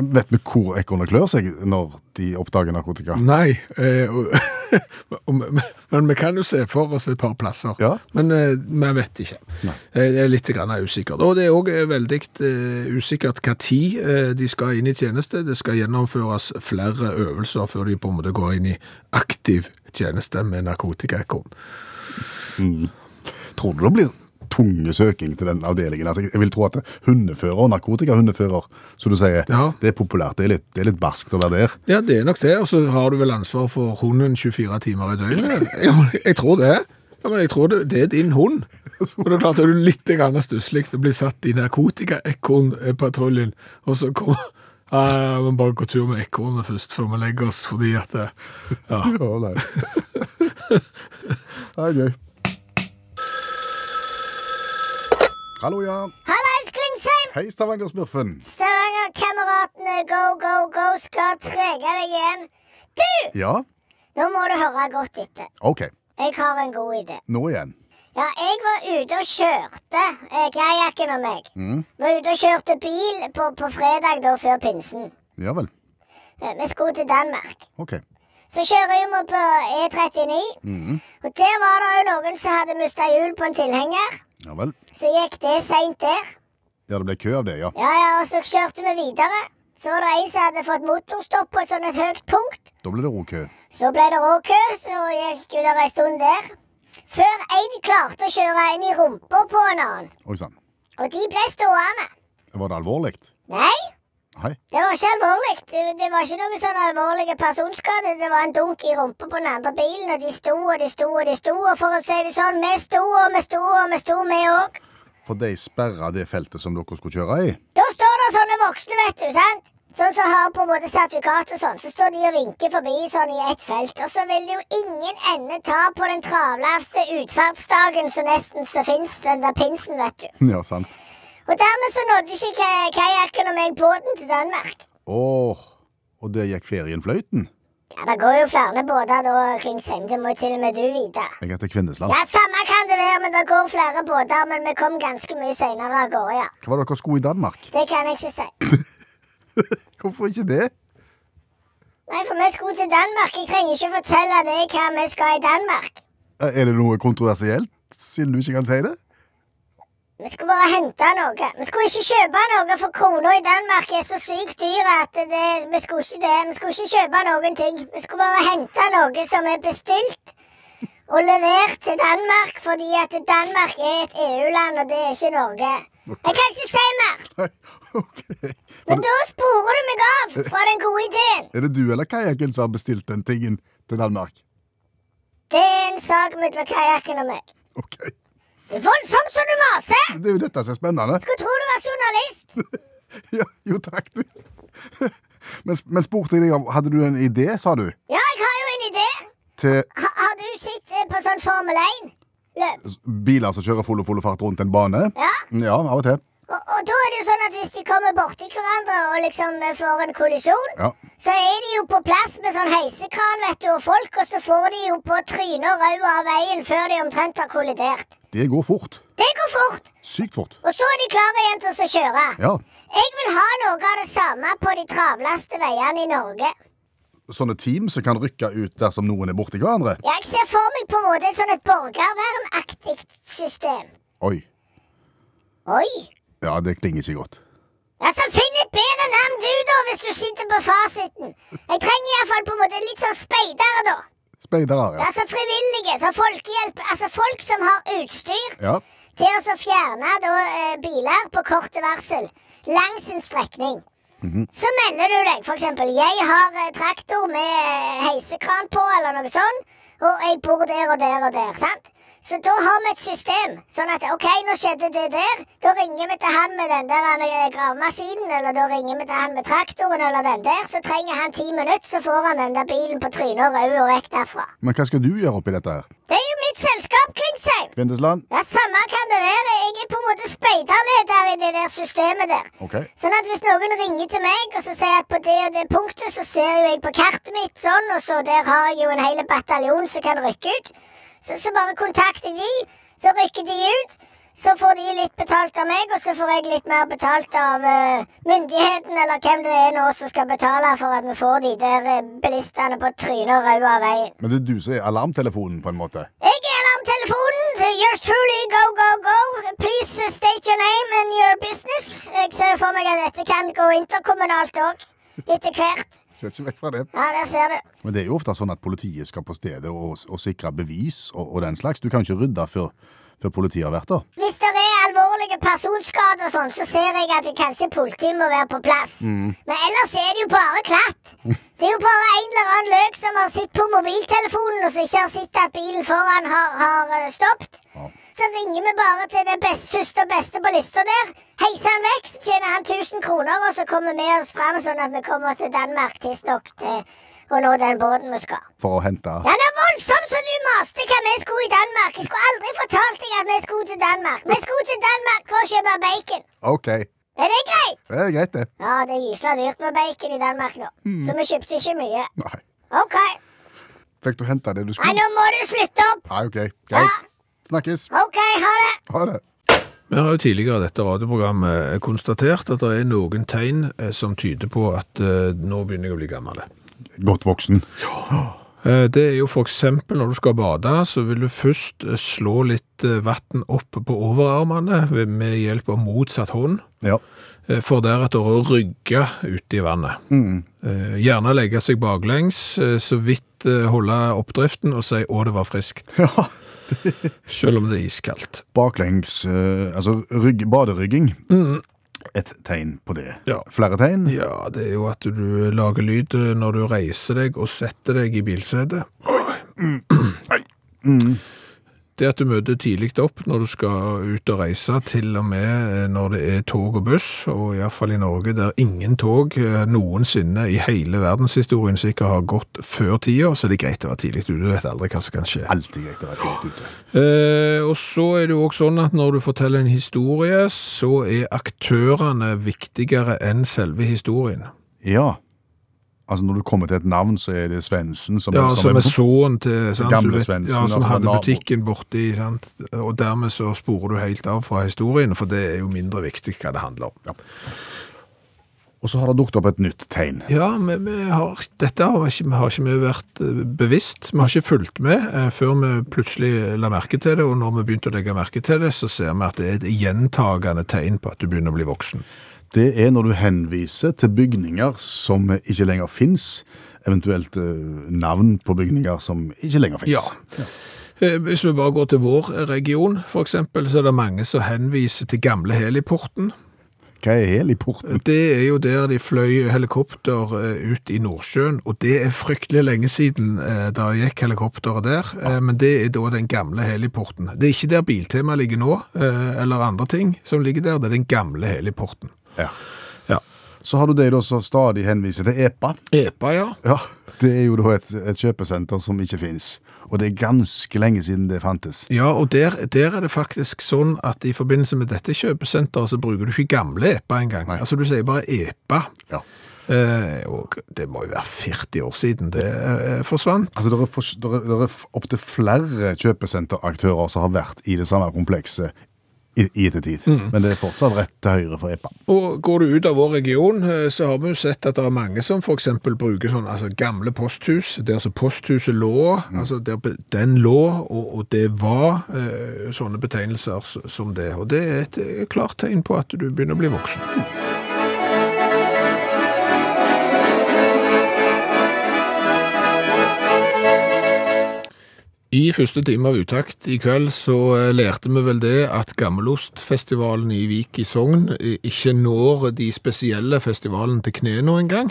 Vet vi hvor ekornet klør seg når de oppdager narkotika? Nei, eh, men vi kan jo se for oss et par plasser. Ja. Men eh, vi vet ikke. Nei. det er litt grann usikkert. Og det er òg veldig eh, usikkert tid eh, de skal inn i tjeneste. Det skal gjennomføres flere øvelser før de på en måte går inn i aktiv tjeneste med narkotikaekorn. Tror du det blir tunge søking til den avdelingen? Altså, jeg vil tro at hundefører og narkotikahundefører, som du sier, Ja. det er populært. Det er litt, det er litt barskt å være der. Ja, det er nok det. Og så har du vel ansvar for hunden 24 timer i døgnet. Jeg, jeg tror det. Ja, men jeg tror det, det er din hund. Og det er klart at du litt stusslig å bli satt i narkotikaekornpatruljen, og så kommer ja, vi må bare gå tur med ekornet først før vi legger oss, fordi at ja. Ja, nei. Det er gøy. Hallo, ja. Hallais, Klingsheim! Hei, Stavanger-smurfen. Stavanger-kameratene go, go, go skal trege deg igjen. Du! Ja, Nå må du høre godt etter. ok. Jeg har en god idé. Nå igjen. Ja, jeg var ute og kjørte, eh, kajakken og meg. Var ute og kjørte bil på, på fredag da før pinsen. Ja vel. Eh, Vi skulle til Danmark. Ok. Så kjører vi på E39, og der var det jo noen som hadde mista hjul på en tilhenger. Ja vel. Så gikk det seint der. Ja, det ble kø av det, ja. Ja, ja, og så kjørte vi videre. Så var det en som hadde fått motorstopp på et sånt et høyt punkt. Da ble det råkø. Så ble det råkø, så gikk det ei stund der. Før en klarte å kjøre inn i rumpa på en annen. Oi sann. Og de ble stående. Var det alvorlig? Nei, Nei. det var ikke alvorlig. Det, det var ikke noe sånn alvorlig personskade. Det var en dunk i rumpa på den andre bilen, og de sto og de sto og de sto. Og for å si det sånn, vi sto og vi sto og vi sto, vi òg. For de sperra det feltet som dere skulle kjøre i? Da står det sånne voksne, vet du, sant? Sånn som har på både sertifikat og sånn, så står de og vinker forbi sånn i ett felt. Og så vil det jo ingen ende ta på den travleste utferdsdagen som nesten så fins, den der pinsen, vet du. Ja, sant. Og dermed så nådde ikke kajakken og meg båten til Danmark. Åh, og det gikk ferien fløyten? Ja, Det går jo flere båter da, Klingsheim. Det må til og med du vite. Jeg heter Kvinnesland. Ja, Samme kan det være, men det går flere båter. Men vi kom ganske mye seinere av gårde, ja. Hva var dere skulle i Danmark? Det kan jeg ikke si. Hvorfor ikke det? Nei, for vi skulle til Danmark. Jeg trenger ikke fortelle deg hva vi skal i Danmark. Er det noe kontroversielt, siden du ikke kan si det? Vi skulle bare hente noe. Vi skulle ikke kjøpe noe, for krona i Danmark er så sykt dyr at det, vi skulle ikke det. Vi skulle ikke kjøpe noen ting. Vi skulle bare hente noe som er bestilt og levert til Danmark, fordi at Danmark er et EU-land, og det er ikke Norge. Jeg kan ikke si mer! Nei. Men da sporer du meg av fra den gode ideen. Er det du eller kajakken som har bestilt den tingen til Danmark? Det er en sak mellom kajakken og meg. Ok. Det er voldsomt som du maser! Det er jo dette som er spennende. Skulle tro du var journalist. Ja, jo takk, du. Men, men spurte jeg deg om Hadde du en idé, sa du? Ja, jeg har jo en idé. Til Ha, har du sett eh, på sånn Formel 1-løp? biler som kjører full og full fart rundt en bane? Ja. Ja, av og til. Og, og da er det jo sånn at hvis de kommer borti hverandre og liksom eh, får en kollisjon, Ja. så er de jo på plass med sånn heisekran, vet du, og folk, og så får de jo på trynet og ræva av veien før de omtrent har kollidert. Det går fort. Det går fort, Sykt fort. og så er de klare igjen til å kjøre. Ja. Jeg vil ha noe av det samme på de travleste veiene i Norge. Sånne team som kan rykke ut dersom noen er borti hverandre. Jeg ser for meg på en måte et sånn et borgervernaktig system. Oi. Oi! Ja, det klinger ikke godt. Altså, Finn et bedre navn du, da, hvis du sitter på fasiten. Jeg trenger iallfall på en måte litt sånn speidere, da. Speidere, ja. Altså frivillige, så folkehjelp. Altså folk som har utstyr Ja. til å fjerne da, eh, biler på kort varsel langs en strekning. Så melder du deg, for eksempel. Jeg har eh, traktor med eh, heisekran på, eller noe sånt, og jeg bor der og der og der. sant? Så da har vi et system. Sånn at OK, nå skjedde det der. Da ringer vi til han med den der eh, gravemaskinen, eller da ringer vi til han med traktoren, eller den der. Så trenger han ti minutter, så får han den der bilen på trynet og rød og vekk derfra. Men hva skal du gjøre oppi dette her? Det er jo mitt selskap, Klingsheim. Kvindesland? Ja, Samme kan det være. Jeg er på en måte speiderleder i det der systemet der. Ok. Sånn at hvis noen ringer til meg og så sier at på det og det punktet, så ser jo jeg på kartet mitt sånn, og så der har jeg jo en hel bataljon som kan rykke ut. Så, så bare kontakter jeg de, så rykker de ut. Så får de litt betalt av meg, og så får jeg litt mer betalt av uh, myndigheten, eller hvem det er nå som skal betale for at vi får de der uh, bilistene på trynet og røde av veien. Men det er du som er alarmtelefonen, på en måte? Jeg er alarmtelefonen. Yours truly, go, go, go. Please uh, state your name and your business. Jeg ser for meg at dette kan gå interkommunalt òg. Etter hvert. Ser ikke vekk fra det. Ja, der ser du. Men det er jo ofte sånn at politiet skal på stedet og, og sikre bevis og, og den slags. Du kan ikke rydde før, før politiet har vært der. Hvis det er alvorlige personskader og sånn, så ser jeg at det kanskje politiet må være på plass. Men ellers er det jo bare klatt. Det er jo bare en eller annen løk som har sittet på mobiltelefonen og som ikke har sett at bilen foran har, har eh, stoppet. Ja. Så ringer vi bare til det best, første og beste på lista der. Heiser han vekk, så tjener han 1000 kroner, og så kommer vi oss fram sånn at vi kommer oss til Danmark tidsnok til å nå den båten vi skal. For å hente Ja, det er voldsomt så du maste hva vi skulle i Danmark. Jeg skulle aldri fortalt deg at vi skulle til Danmark. Vi skulle til Danmark for å kjøpe bacon. OK, Er det greit? det er greit, det. Ja, det er gysla dyrt med bacon i Danmark nå. Så vi kjøpte ikke mye. Nei. OK. Fikk du hente det du skulle? Nei, nå må du slutte opp. Nei, OK. Ja, Greit. Snakkes. OK, ha det. Ha det. Vi har jo tidligere i dette radioprogrammet konstatert at det er noen tegn eh, som tyder på at eh, nå begynner jeg å bli gammel. Godt voksen. Eh, Det er jo for eksempel når du skal bade, så vil du først eh, slå litt eh, vatten opp på overarmene ved- med hjelp av motsatt hånd, Ja. eh, for deretter å rygge ute i vannet. Eh, Gjerne legge seg baklengs, eh, så vidt eh, holde oppdriften og si 'å, det var friskt', ja. selv om det er iskaldt. Baklengs eh, Altså rygg, baderygging. Et tegn på det. Ja. Flere tegn? Ja, det er jo at du lager lyd eh, når du reiser deg og setter deg i bilsetet. Det at du møter tidlig opp når du skal ut og reise, til og med eh, når det er tog og buss, og i hvert fall i Norge der ingen tog eh, noensinne i hele verdenshistorien sikkert har gått før tida, så er det greit å være tidlig ute. Du vet aldri hva som kan skje. Alltid greit å være tidlig ute. Eh, og så er det jo også sånn at når du forteller en historie, så er aktørene viktigere enn selve historien. Ja. Altså Når du kommer til et navn, så er det Svendsen som, Ja, som som er sønnen til sant, gamle Svendsen, Ja, som altså hadde butikken borti, sant? og dermed så sporer du helt av fra historien, for det er jo mindre viktig hva det handler om. Og så har det dukket opp et nytt tegn. Ja, vi, vi har, dette har ikke, har ikke vi vært eh, bevisst. Vi har ikke fulgt med eh, før vi plutselig la merke til det, og når vi begynte å legge merke til det, så ser vi at det er et gjentagende tegn på at du begynner å bli voksen. Det er når du henviser til bygninger som ikke lenger fins, eventuelt eh, navn på bygninger som ikke lenger fins. Ja. Eh, Hvis vi bare går til vår region, eksempel, så er det mange som henviser til gamle Heliporten. Hva er heliporten? Det er jo der de fløy helikopter eh, ut i Nordsjøen, og det er fryktelig lenge siden det gikk helikopteret der, Ja. men det er da den gamle heliporten. Det er ikke der Biltema ligger nå, eller andre ting som ligger der, det er den gamle heliporten. Ja. Ja. Så har du det da som stadig henviser til EPA. EPA, ja. Ja, Det er jo da et, et kjøpesenter som ikke fins. Og det er ganske lenge siden det fantes. Ja, og der, der er det faktisk sånn at i forbindelse med dette kjøpesenteret så bruker du ikke gamle EPA engang. Altså du sier bare EPA. Ja. Eh, og det må jo være 40 år siden det eh, forsvant. Altså, Det er, for, er, er opptil flere kjøpesenteraktører som har vært i det samme komplekset i, i ettertid. Men det er fortsatt rett til høyre for EPA. Og går du ut av vår region, eh, så har vi jo sett at det er mange som eksempel bruker sånn, altså gamle posthus, der altså posthuset lå, altså der den lå, og, og det var eh, sånne betegnelser som det. Og det er et eh, klart tegn på at du begynner å bli voksen. I første time av Utakt i kveld så eh, lærte vi vel det at Gammelostfestivalen i Vik i Sogn eh, ikke når de spesielle festivalene til kne nå engang.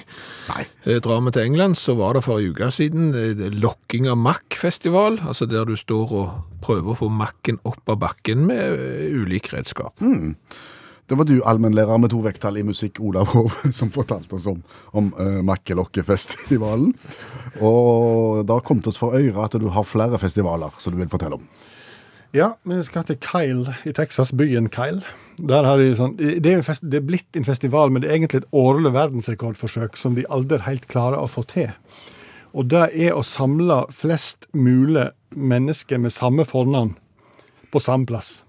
Eh, Drar vi til England, så var det for en uke siden lokking av Mack-festival, altså der du står og prøver å få Macken opp av bakken med ulik redskap. Det var du, allmennlærer med to vekttall i musikk, Olav Hov, som fortalte oss om, om uh, Makkelokkefestivalen. Og da kom til oss for øre at du har flere festivaler som du vil fortelle om. Ja, vi skal til Kyle i Texas, byen Kyle. Der har de sånn, det, er en fest, det er blitt en festival, men det er egentlig et årlig verdensrekordforsøk som de aldri helt klarer å få til. Og det er å samle flest mulig mennesker med samme fornavn på samme plass.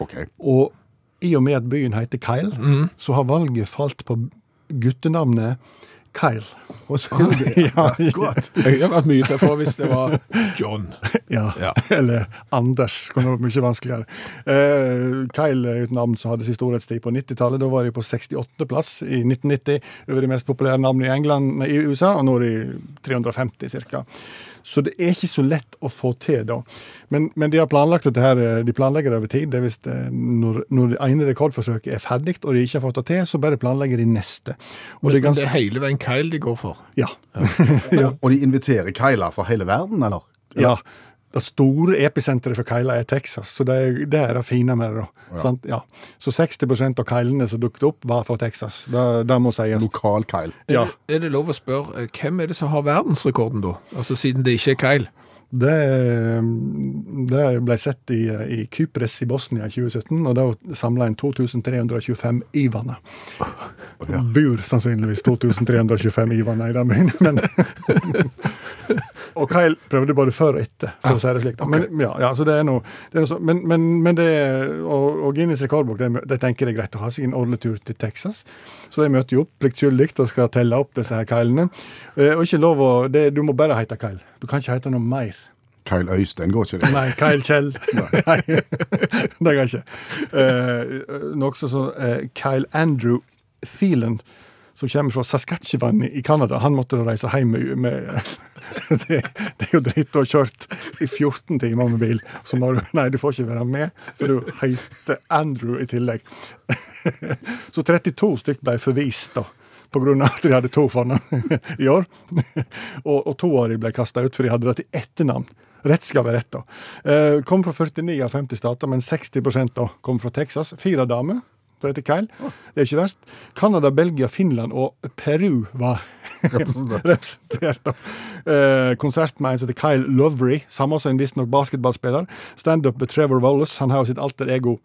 Ok. Og i og med at byen heter Kyle, så har valget falt på guttenavnet Kyle. Og så ah, det det. Ja, Akkurat. Jeg har vært mye til for hvis det var John. Ja. Ja. Eller Anders. Kunne vært mye vanskeligere. Eh, Kyle er et navn som hadde sin storhetstid på 90-tallet. Da var de på 68.-plass i 1990 over de mest populære navnene i, England, i USA, og nå er de 350 ca. Så det er ikke så lett å få til, da. Men, men de har planlagt dette her, eh, de planlegger det over tid. Det er hvis når, når det ene rekordforsøket er ferdig, og de ikke har fått det til, så bare planlegger de neste. Og Men det er det er hele veien Kyle de går for. ja. Og de inviterer Kyla fra hele verden, eller? Ja. Det store episenteret for keiler er Texas, så det er det, er det fine med det. da. Sant? Ja. Så 60% av keilene som dukket opp, var fra Texas. Det, det må sies. Lokal Kyle. Ja, Er det lov å spørre, eh, hvem er det som har verdensrekorden da? Altså siden det ikke er Kyle. Det, det ble sett i, i Kypres i Bosnia i 2017, og da samla en 2325 Ivana. Bor sannsynligvis 2325 Ivana i den byen, men Og Kyle prøvde både før og etter, for å si det slik. Men, ja, ja, så det er noe, det er noe så, men, men, men det Og, og Guinness rekordbok, det, det tenker jeg er greit å ha sin årlige tur til Texas. Så de møter jo opp pliktskyldig og skal telle opp disse her Kylene. Eh, Og ikke lov å det, Du må bare hete Kyle. Du kan ikke hete noe mer. Kyle Øystein går ikke det? Nei, Kyle Kjell. Nei, det kan ikke. Eh, Nokså så eh, Kyle Andrew Phelan, som kommer fra Saskatchewan i Canada, han måtte da reise hjem med, med det, det er jo dritt å ha kjørt i 14 timer med bil. Så må du Nei, du får ikke være med, for du heter Andrew i tillegg. Så 32 stykk ble forvist, da. Av at de hadde to fornavn i år. Og, og to av ble kasta ut, for de hadde det til etternavn. Rett skal være rett, da. Eh, kom fra 49 av 50 stater, men 60 da kom fra Texas. Fire damer. Det heter Kyle. Det er ikke verst. Canada, Belgia, Finland og Peru var representert. da. Eh, konsert med en som heter Kyle Lovery, samme som en visstnok basketballspiller. Standup med Trevor Wallace. Han har jo sitt alter ego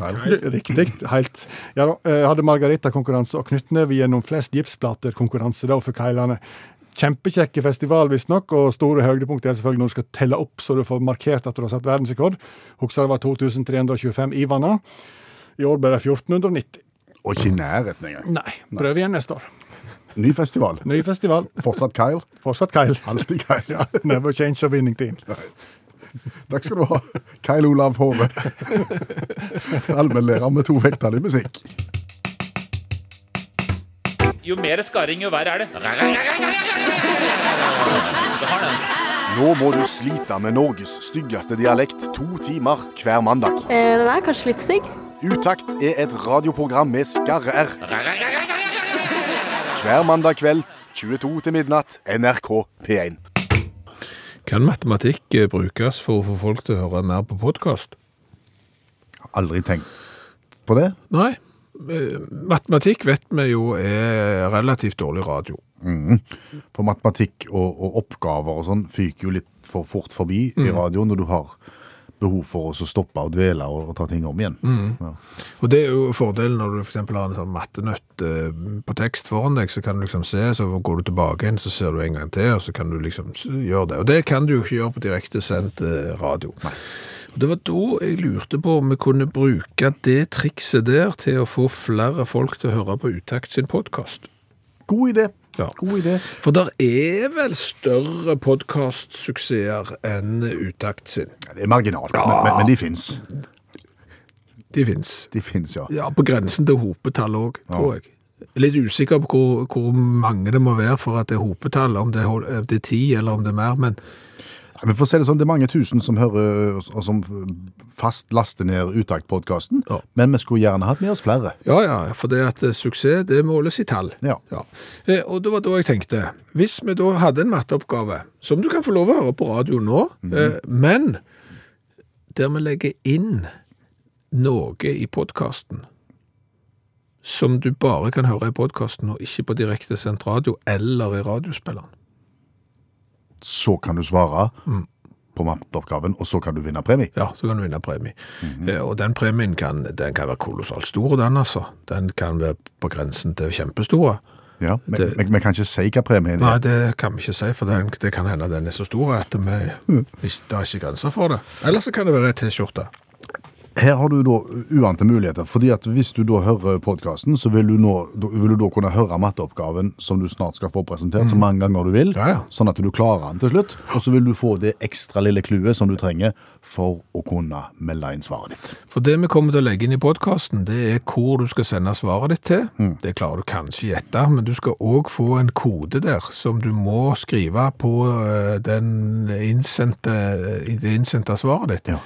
Kyle. Riktig. Helt. Ja da. hadde Margarita-konkurranse og knyttneve gjennom flest gipsplater-konkurranse da for Kylene. Kjempekjekke festival, visstnok, og store høydepunkt er selvfølgelig når du skal telle opp så du får markert at du har satt verdensrekord. Husker det var 2325 Ivana. I år ble det 1490. Og ikke i nærheten engang. Nei, prøv igjen neste år. Ny festival. Ny festival. Fortsatt Kyle. Fortsatt Kyle. Alltid Kyle. Ja, never change a winning team. Takk skal du ha, Kyle Olav Hove. Allmennlærer med to vekttall i musikk. Jo mer skaring, jo verre er det. Nå må du slite med Norges styggeste dialekt to timer hver mandag. Eh, den er kanskje litt stygg. Utakt er et radioprogram med skarre-R. Hver mandag kveld 22 til midnatt NRK P1. Kan matematikk eh, brukes for å få folk til å høre mer på podkast? Aldri tenkt på det. Nei. Eh, Matematikk vet vi jo er relativt dårlig radio. For matematikk og, og oppgaver og sånn fyker jo litt for fort forbi i radio når du har behov for å stoppe og dvele og, og ta ting om igjen. Ja. Og det er jo fordelen når du eksempel har en sånn mattenøtt eh, på tekst foran deg, så kan du liksom se, så går du tilbake igjen, så ser du en gang til, og så kan du liksom gjøre det. Og det kan du jo ikke gjøre på direkte sendt eh, radio. Og det var da jeg lurte på om vi kunne bruke det trikset der til å få flere folk til å høre på Utakt sin podkast. God idé. Ja. God idé. For der er vel større podkastsuksesser enn Utakt sin. Ja, Det er marginalt, men, men, men de fins. De fins. De fins, ja. Ja, på grensen til hopetall òg, tror jeg. Litt usikker på hvor, hvor mange det må være for at det er hopetall, om det er, hol- det er ti eller om det er mer, men Men for å si det sånn, det er mange tusen som hører og som fast laster ned Utakt-podkasten, Ja. men vi skulle gjerne hatt med oss flere. ja, ja, for det at eh, suksess, det måles i tall. Ja. ja. Og det var da jeg tenkte, hvis vi da hadde en matteoppgave, som du kan få lov å høre på radio nå, eh, men der vi legger inn noe i podkasten som du bare kan høre i podkasten, og ikke på direkte sendt radio eller i radiospilleren. Så kan du svare på matteoppgaven, og så kan du vinne premie. Ja, så kan du vinne premie. Eh, Og den premien kan, den kan være kolossalt stor, den altså. Den kan være på grensen til kjempestore. Ja, men vi kan ikke si hva premien er. Nei, det kan vi ikke si, for den, det kan hende den er så stor at vi, ikke- det er ikke grenser for det. Eller så kan det være ei T-skjorte. Her har du da uante muligheter, fordi at hvis du da hører podkasten, så vil du, nå, vil du da kunne høre matteoppgaven som du snart skal få presentert så mange ganger du vil, Mm. Ja, ja. sånn at du klarer den til slutt, og så vil du få det ekstra lille kluet som du trenger for å kunne melde inn svaret ditt. For det vi kommer til å legge inn i podkasten, det er hvor du skal sende svaret ditt til. Det klarer du kanskje gjette, men du skal òg få en kode der som du må skrive på eh, den innsendte, det innsendte svaret ditt. Ja.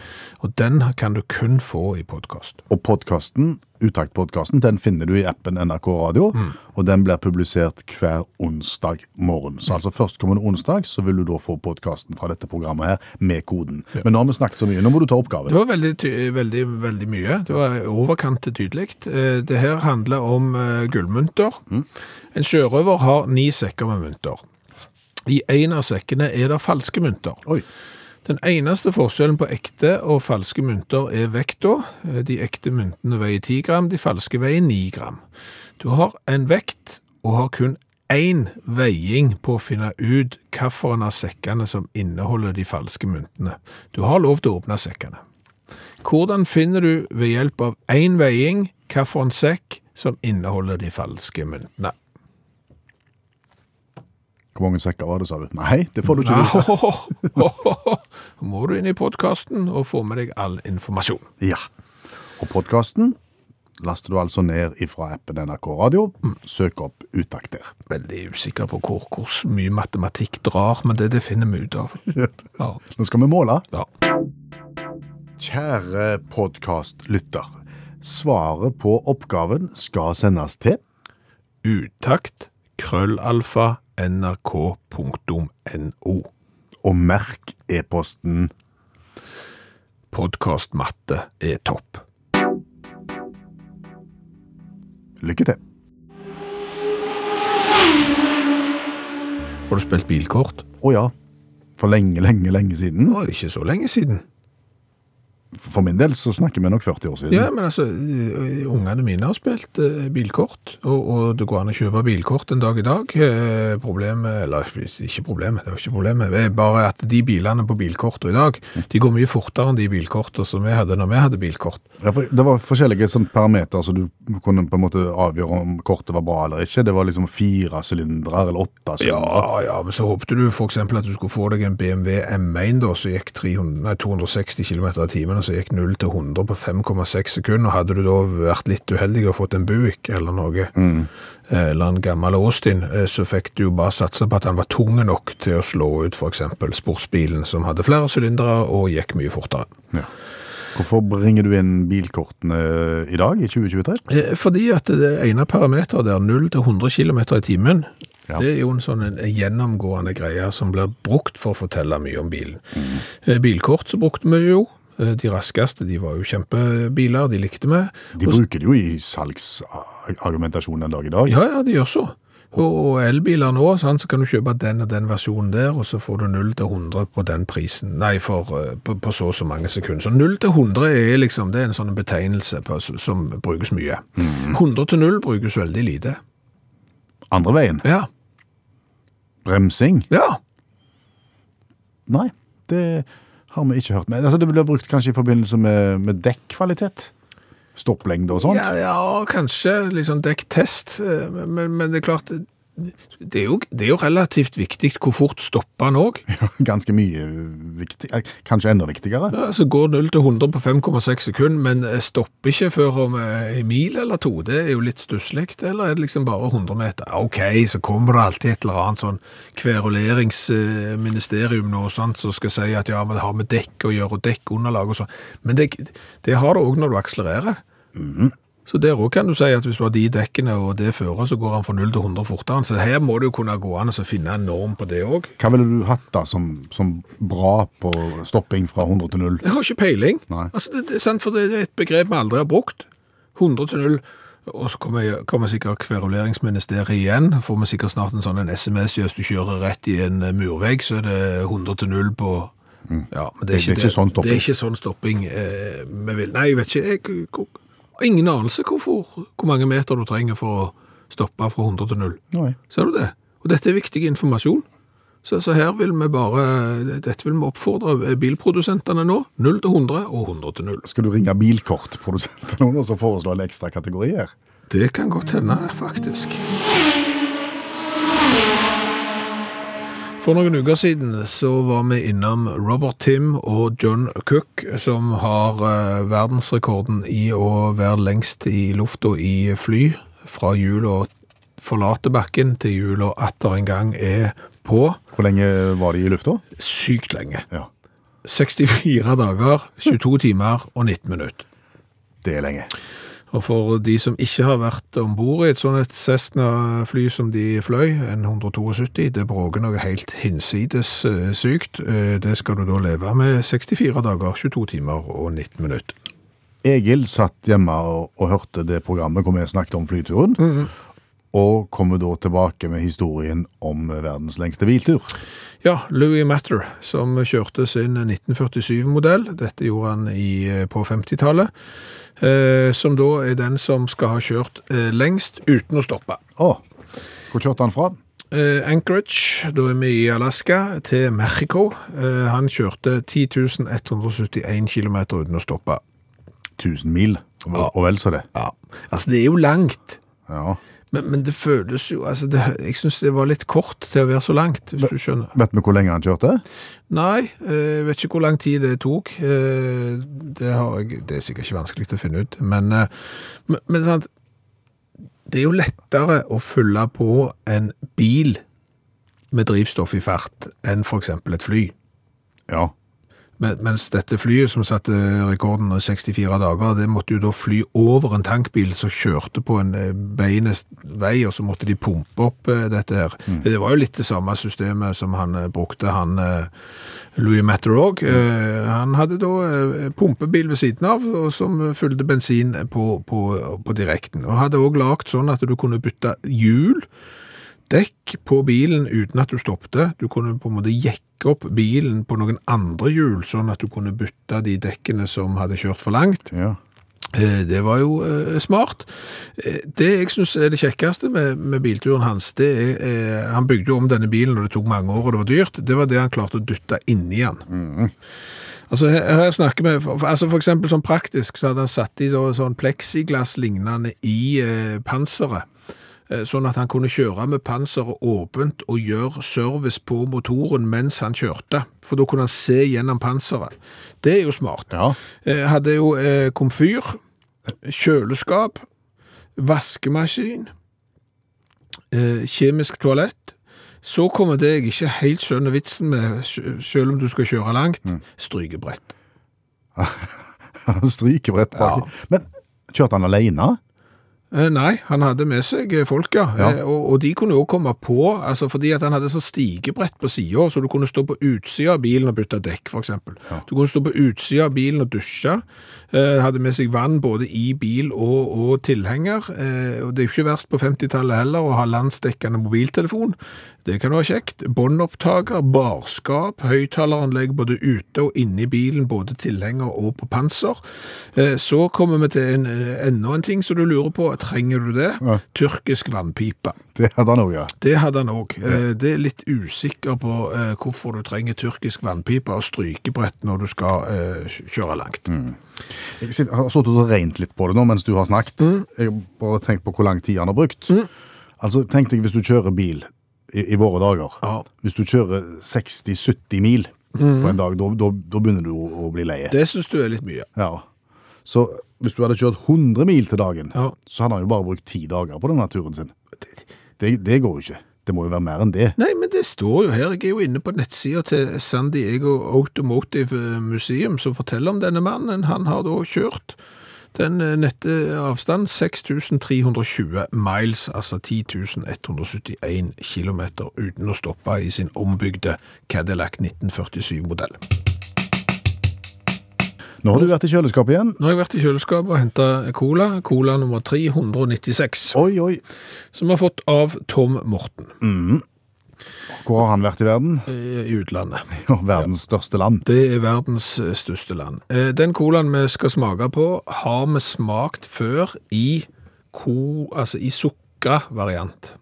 Og den kan du kun få i podkast. Og podkasten, Utakt-podkasten, den finner du i appen NRK Radio, og den blir publisert hver onsdag morgen. Så altså førstkommende onsdag så vil du da få podkasten fra dette programmet her med koden. Men nå har vi snakket så mye, nå må du ta oppgaven. Det var veldig, veldig, veldig mye. Det var overkant tydelig. Eh, Det her handler om gullmynter. Mm. En sjørøver har ni sekker med mynter. I en av sekkene er det falske mynter. Oi. Den eneste forskjellen på ekte og falske mynter er vekta. De ekte myntene veier 10 gram, de falske veier 9 gram. Du har en vekt og har kun én veiing på å finne ut hvilken av sekkene som inneholder de falske myntene. Du har lov til å åpne sekkene. Hvordan finner du ved hjelp av én veiing hvilken sekk som inneholder de falske myntene? Hvor mange sekker var det, sa du? Nei, det får du ikke vite. Nå må du inn i podkasten og få med deg all informasjon. Ja. Og podkasten laster du altså ned ifra appen NRK Radio. Søk opp Utakt der. Veldig usikker på hvor, hvor mye matematikk drar, men det, det finner vi ut av. Ja. Nå skal vi måle. ja. Kjære podkastlytter. Svaret på oppgaven skal sendes til Utakt, krøllalfa, nrk.no. Og merk e-posten Podkastmatte er topp. Lykke til. Har du spilt bilkort? Å ja. For lenge, lenge, lenge siden. Å, ikke så lenge siden. For min del så snakker vi nok 40 år siden. Ja, men altså, eh, ungene mine har spilt eh, bilkort, og, og det går an å kjøpe bilkort en dag i dag. Eh, Problemet, eller ikke problemet, det er jo ikke problemet, det er bare at de bilene på bilkortet i dag, de går mye fortere enn de bilkortene som vi hadde når vi hadde bilkort. Ja, for det var forskjellige sånn parametere så du kunne på en måte avgjøre om kortet var bra eller ikke. Det var liksom fire sylindere eller åtte sylindere. Ja, ja, men så håpte du eksempel at du skulle få deg en BMW M1 da, som gikk 300, nei, 260 km i timen, så gikk 0 til 100 på 5,6 sekunder. Hadde du da vært litt uheldig og fått en Buick eller noe, mm. eller en gammel Austin, eh, så fikk du jo bare satse på at han var tung nok til å slå ut eksempel sportsbilen som hadde flere sylindere og gikk mye fortere. Ja. Hvorfor bringer du inn bilkortene i dag, i 2023? Eh, Fordi at det ene parameteret der, 0 til 100 km i timen, Ja. det er jo en sånn en gjennomgående greie som blir brukt for å fortelle mye om bilen. Mm. Bilkort så brukte vi jo. Eh, De raskeste, de var jo kjempebiler, de likte vi. De bruker det jo i salgsargumentasjon en dag i dag. Ja, ja, de gjør så. Og, elbiler nå, så kan du kjøpe den og den versjonen der, og så får du 0 til 100 på den prisen. Nei, for, eh, på, på så og så mange sekunder. Så 0 til 100 er liksom, det er en sånn betegnelse på, som brukes mye. 100 til 0 brukes veldig lite. Andre veien, Ja, bremsing. ja. Nei, det har vi ikke hørt. Men altså, det blir brukt kanskje i forbindelse med, med dekkvalitet? Stopplengde og sånt? Ja, ja, kanskje litt sånn dekktest, eh, men, men det er klart, det er, jo, det er jo relativt viktig hvor fort stopper han òg. Ganske mye viktig. eh, Kanskje enda viktigere? Ja, så går 0 til 100 på 5,6 sekunder, men eh, stopper ikke før om eh, en mil eller to. Det er jo litt stusslig. Eller er det liksom bare 100 meter? Ok, så kommer det alltid et eller annet sånn kveruleringsministerium nå, sant, som skal si at ja, men det har med dekk å gjøre, og dekkunderlag og sånn. Men det, det har det òg når du akselererer. Så der òg kan du si at hvis du har de dekkene og det fører, så går han fra 0 til 100 fortere. Så her må det jo kunne gå an å finne en norm på det òg. Hva ville du hatt da som, som bra på stopping fra 100 til 0? Jeg har ikke peiling. Altså, det, det sant, for det er et begrep vi aldri har brukt. 100 til 0. Og så kommer, kommer sikkert kveruleringsministeriet igjen. Får vi sikkert snart en sånn en SMS hvis du kjører rett i en eh, murvegg, så er det 100 til 0 på ja, men Det er ikke sånn. Det er ikke sånn stopping eh, vi vil. Nei, jeg vet ikke. Jeg, ingen anelse hvorfor, hvor mange meter du trenger for å stoppe fra 100 til 0. Nei. Ser du det? Og dette er viktig informasjon. Så, så her vil vi bare, dette vil vi oppfordre bilprodusentene nå. 0 til 100 og 100 til 0. Skal du ringe bilkortprodusentene nå og så foreslå en ekstra kategori her? Det kan godt hende, faktisk. For noen uker siden så var vi innom Robert Tim og John Cook, som har eh, verdensrekorden i å være lengst i lufta i fly, fra hjula forlater bakken til hjula atter en gang er på. Hvor lenge var de i lufta? Sykt lenge. Ja, 64 dager, 22 timer og 19 minutter. det er lenge. Og for de som ikke har vært om bord i et sånt et Cessna-fly som de fløy, en 172, det bråker noe helt hinsides eh, sykt. Eh, Det skal du da leve med 64 dager, 22 timer og 19 minutter. Egil satt hjemme og, og hørte det programmet hvor vi snakket om flyturen, og kommer da tilbake med historien om verdens lengste biltur. Ja, Louis Matter, som kjørte sin 1947-modell. Dette gjorde han i, eh, på 50-tallet. Eh, som da er den som skal ha kjørt eh, lengst uten å stoppe. Oh. hvor kjørte han fra? Eh, Anchorage, da er vi i Alaska, til Mexico. Eh, han kjørte 10 171 km uten å stoppe. 1000 mil, og vel så det. Ja, altså det er jo langt. Ja. Men, men det føles jo, altså det, jeg synes det var litt kort til å være så langt, hvis du skjønner. Vet vi hvor lenge han kjørte? Nei, eh, jeg vet ikke hvor lang tid det tok. Eh, Det, har jeg, det er sikkert ikke vanskelig å finne ut. Men, eh, men, men sant, det er jo lettere å fylle på en bil med drivstoff i fart enn eksempel et fly. Ja. Men, mens dette flyet som satte rekorden i 64 dager, det måtte jo da fly over en tankbil som kjørte på en eh, beinest vei, og så måtte de pumpe opp eh, dette her. Det var jo litt det samme systemet som han eh, brukte, han Louis Matterog. Mm. han hadde da pumpebil ved siden av, og som fulgte bensin på, på, på direkten. Og hadde også lagt sånn at du kunne bytte hjul, dekk på bilen uten at du stoppte. Du kunne på en måte jekke opp bilen på noen andre hjul, sånn at du kunne bytte de dekkene som hadde kjørt for langt. ja. Eh, Det var jo eh, smart. Eh, Det jeg synes er det kjekkeste med, med bilturen hans, det er, eh, han bygde jo om denne bilen, og det tok mange år, og det var dyrt, det var det han klarte å dytte inni han. Altså, her, her snakker vi, for, altså for eksempel sånn praktisk, så hadde han satt i da, sånn plexiglass lignende i eh, panseret, sånn at han kunne kjøre med panseret åpent og gjøre service på motoren mens han kjørte, for da kunne han se gjennom panseret. Det er jo smart. Ja. Eh, hadde jo eh, komfyr, kjøleskap, vaskemaskin, eh, kjemisk toalett. Så kommer det jeg ikke helt skjønner vitsen med, selv om du skal kjøre langt, strykebrett. Strykebrett bak. Men kjørte han alene? Eh, Nei, han hadde med seg eh, folk, ja. Ja. Eh, Og, og de kunne òg komme på, altså fordi at han hadde så stigebrett på siden, så du kunne stå på utsida av bilen og bytte dekk, for eksempel. Du kunne stå på utsida av bilen og dusje. Eh, hadde med seg vann både i bil og, og tilhenger. Eh, og det er jo ikke verst på 50-tallet heller å ha landsdekkende mobiltelefon. Det kan være kjekt. Båndopptaker, barskap, høyttaleranlegg både ute og inne i bilen, både tilhenger og på panser. Eh, Så kommer vi til en, enda en ting som du lurer på. Trenger du det? Ja. Tyrkisk vannpipe. Det hadde han òg, ja. Det hadde han òg. Det er litt usikker på eh, hvorfor du trenger tyrkisk vannpipe og strykebrett når du skal kjøre langt. Jeg har sittet og regnet litt på det nå mens du har snakket. Jeg har bare tenkt på hvor lang tid han har brukt. Altså, Tenk deg hvis du kjører bil i, i våre dager. Ja. Hvis du kjører 60-70 mil på en dag, da, begynner du å, bli leie. Det syns du er litt mye. Ja. Så hvis du hadde kjørt 100 mil til dagen, Ja. så hadde han jo bare brukt ti dager på denne turen sin. Det, det går jo ikke. Det må jo være mer enn det. Nei, men det står jo her. Jeg er jo inne på nettsida til San Diego Automotive Museum som forteller om denne mannen. Han har da kjørt den eh, nette avstand 6320 miles, altså 10.171 kilometer, uten å stoppe i sin ombygde Cadillac 1947-modell. Nå har du vært i kjøleskapet igjen. Nå har jeg vært i kjøleskapet og henta cola, cola nummer 396, Oi, oi. som vi har fått av Tom Morten Hvor har han vært i verden? eh, i utlandet. Ja, verdens største land. Det er verdens eh, største land. Eh, Den colaen vi skal smake på, har vi smakt før i, ko, altså i sukkervariant.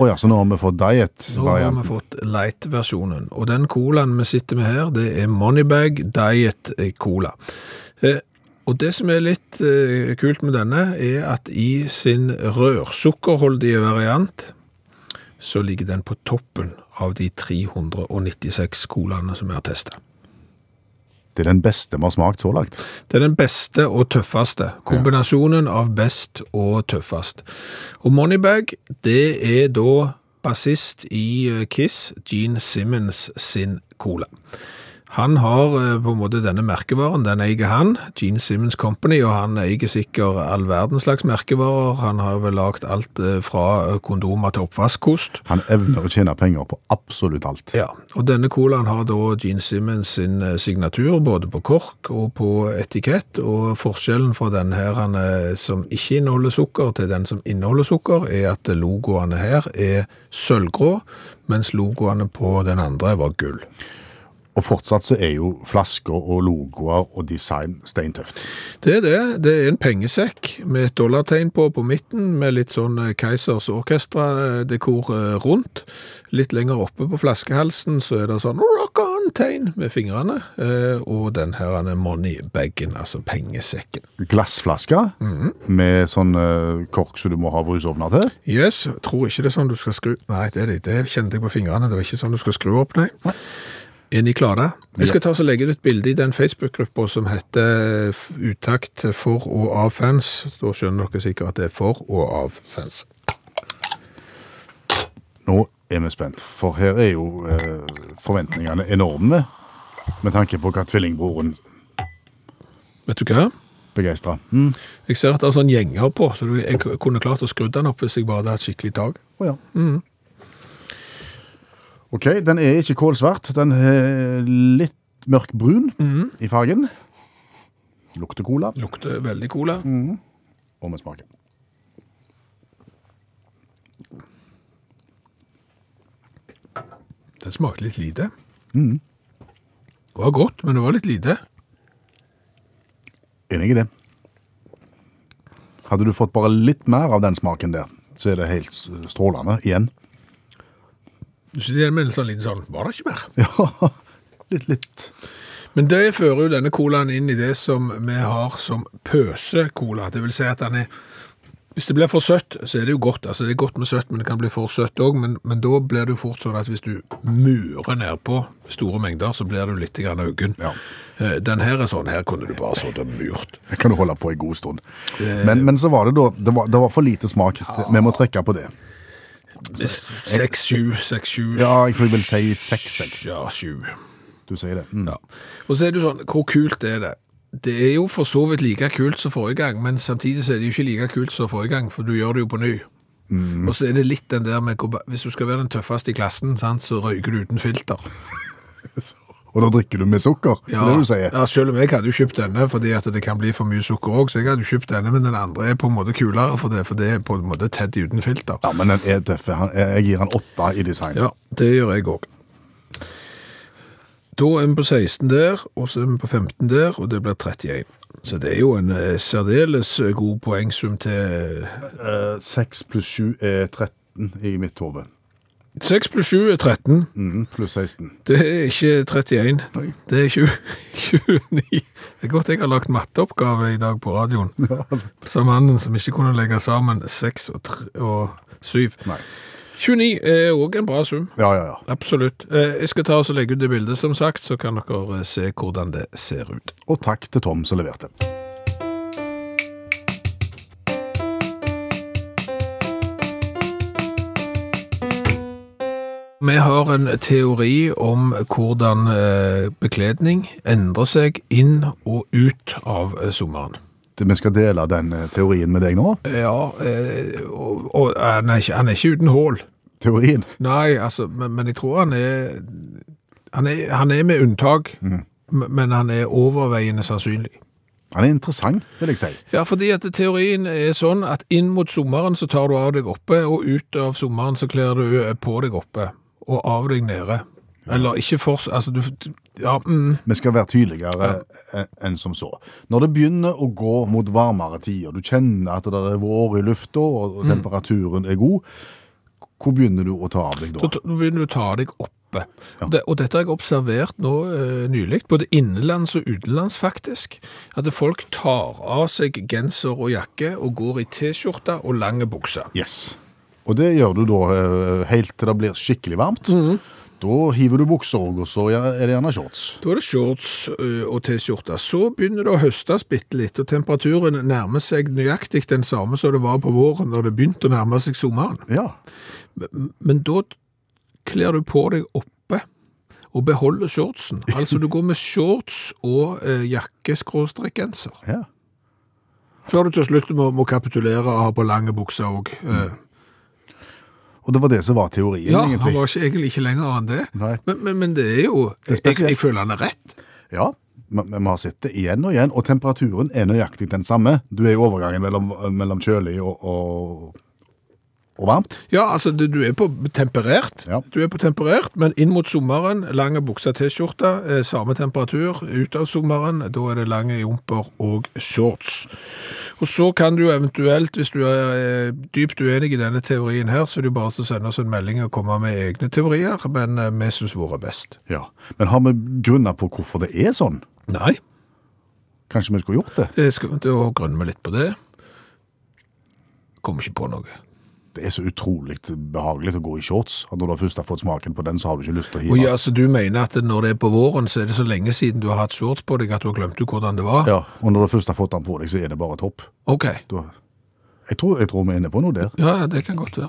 Å ja, så nå har vi fått diet? Nå har vi fått light-versjonen. Og den colaen vi sitter med her, det er Moneybag Diet Cola. Eh, Og det som er litt eh, kult med denne, er at i sin rørsukkerholdige variant, så ligger den på toppen av de 396 colaene som vi har testet. Det er den beste vi har smakt så langt. Det er den beste og tøffeste. Kombinasjonen av best og tøffest. Og Moneybag, det er da bassist i eh, Kiss, Gene Simmons sin cola. Han har eh, på en måte denne merkevaren, den eier han, Gene Simmons Company, og han eier sikkert all verdens slags merkevarer. Han har vel lagt alt eh, fra kondomer til oppvaskkost. Han evner å tjene penger på absolutt alt. Ja, og denne colaen har da Gene Simmons sin eh, signatur, både på kork og på etikett, og forskjellen fra den her han, som ikke inneholder sukker til den som inneholder sukker, er at logoene her er sølvgrå, mens logoene på den andre var gull. Og fortsatt så er jo flasker og logoer og design steintøft. Det er det. Det er en pengesekk med et dollartegn på på midten, med litt sånn eh, Keisers orkestra-dekor eh, rundt. Litt lenger oppe på flaskehalsen så er det sånn rock on-tegn med fingrene, eh, og den her er money-bagen, altså pengesekken. Glassflasker med sånn eh, kork som du må ha brusovner til. Yes, tror ikke det er sånn du skal skru... Nei, det er det. Det kjente jeg på fingrene. Det var ikke sånn du skal skru opp, nei. nei. Er ni klare? Jeg skal ta og legge ut et bilde i den Facebook-gruppa som heter Utakt for og av fans. Da skjønner dere sikkert at det er for og av fans. Nå er vi spent, for her er jo eh, forventningene enorme med tanke på hva tvillingbroren Vet du hva? begeistrer. Mm. Jeg ser at det er sånn gjenger på, så jeg kunne klart å skru den opp hvis jeg bare hadde hatt skikkelig tak. Å ja. Ok, den er ikke kålsvart. Den er litt mørk brun i fargen. Lukter cola. Lukter veldig cola. Og med smaken. Den smakte litt lite. Det var godt, men det var litt lite. Enig i det. Hadde du fått bare litt mer av den smaken der, så er det helt strålende igjen. Du sitter igjen med en sånn liten sånn, var det ikke mer? Ja, litt, litt. Men det fører jo denne colaen inn i det som vi har som pøse-cola. Det vil si at den er Hvis det blir for søtt, så er det jo godt. Altså Det er godt med søtt, men det kan bli for søtt òg. Men, men da blir det jo fort sånn at hvis du murer nedpå store mengder, så blir du litt augen. Ja. Eh, Den her er sånn, her kunne du bare sittet og murt. Det kan du holde på en god stund. Men, men så var det da det var, det var for lite smak. Vi må trekke på det. Seks, sju, seks, sju. Ja, jeg tror jeg vil si seks. jeg. Ja, sju. Du sier det. Mm. Ja. Og så er det jo sånn, hvor kult er det? Det er jo for så vidt like kult som forrige gang, men samtidig så er det jo ikke like kult som forrige gang, for du gjør det jo på ny. Og så er det litt den der med, hvis du skal være den tøffeste i klassen, sant, så røyker du uten filter. Og da drikker du med sukker, er det du sier. ja, selv om jeg hadde jo kjøpt denne, fordi at det kan bli for mye sukker også, så jeg hadde jo kjøpt denne, men den andre er på en måte kulere for det, for det er på en måte Teddy uten filter. Ja, men den er tøff. Jeg gir han åtte i design. Ja, det gjør jeg òg. Da er vi på 16 der, og så er vi på 15 der, og det blir 31. Så det er jo en eh, særdeles eh, god poengsum til 6 pluss 7 er 13 i mitt hode. 6 pluss 7 er 13. Mm, pluss 16. Det er ikke 31. Nei. Det er 20, 29. Det er godt jeg har lagt matteoppgave i dag på radioen. Ja, altså. Som mannen som ikke kunne legge sammen 6 og, 3 og 7. Nei. 29 er òg en bra sum. Ja, ja, ja. Absolutt. Eh, Jeg skal ta og legge ut det bildet, som sagt, så kan dere eh, se hvordan det ser ut. Og takk til Tom som leverte. Vi har en teori om hvordan eh, bekledning endrer seg inn og ut av eh, sommeren. Vi skal dele den eh, teorien med deg nå. Ja, og, og han, er ikke, han er ikke uten hål. Teorien. Nei, altså, men, men jeg tror han er Han er, han er med unntak, mm. men han er overveiende sannsynlig. Han er interessant, vil jeg si. Ja, fordi at teorien er sånn at inn mot sommeren så tar du av deg oppe, og ut av sommeren så kler du på deg oppe, og av deg nede. Eller ikke for... Altså, du... Ja, mm, Vi skal være tydeligere ja. enn som så. Når det begynner å gå mot varmere tider, du kjenner at det er vår i lufta og og temperaturen er god, hvor begynner du å ta av deg da da? begynner du å ta deg oppe. Ja. det, og dette har jeg observert nå eh, nylig, både innenlands og utenlands faktisk, at folk tar av seg genser og jakke og går i t-skjorte og lange bukser. Yes. Og det gjør du da eh, helt til det blir skikkelig varmt. Da hiver du bukser òg, og så er det gjerne shorts. Da er det shorts og T-skjorte. Så begynner det å høstes bitte litt, og temperaturen nærmer seg nøyaktig den samme som det var på våren når det begynte å nærme seg sommeren. Ja. Men da kler du på deg oppe og beholder shortsen. Altså du går med shorts og eh, jakke-genser. ja. Før du til slutt må, må kapitulere og ha på lange bukser òg. Og det var det som var teorien, Ja, han var ikke, egentlig ikke lenger enn det. Men, men, men det er jo er jeg, jeg føler han er rett. Ja, men vi har sett det igjen og igjen, og temperaturen er nøyaktig den samme. Du er i overgangen mellom, mellom kjølig og, og, og varmt. Ja, altså du, du er på temperert, Ja. du er på temperert, men inn mot sommeren, lange bukser t-skjorte, eh, samme temperatur, ut av sommeren, da er det lange jumper og shorts. Og så kan du eventuelt, hvis du er eh, dypt uenig i denne teorien her, så er det jo bare å sende oss en melding og komme med egne teorier, men eh, vi synes våre er best. Ja. Men har vi grunner på hvorfor det er sånn? Nei, Kanskje vi skulle gjort det? det skal da grønne vi litt på det. Kommer ikke på noe. Det er så utrolig behagelig å gå i shorts. at Når du først har fått smaken på den, så har du ikke lyst til å hive. ja, så du mener at når det er på våren, så er det så lenge siden du har hatt shorts på deg at du har glemt hvordan det var? Ja, og når du først har fått den på deg, så er det bare topp. Ok. Da, jeg, tror, jeg tror vi er inne på noe der. Ja, ja, det kan godt være.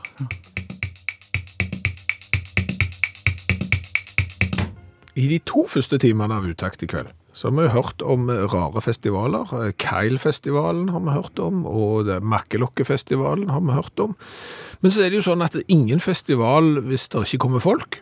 I de to første timene av Utakt i kveld, så har vi hørt om rare festivaler. Keil-festivalen har vi hørt om, og Makkelokkefestivalen har vi hørt om. Men så er det jo sånn at det er ingen festival hvis det ikke kommer folk.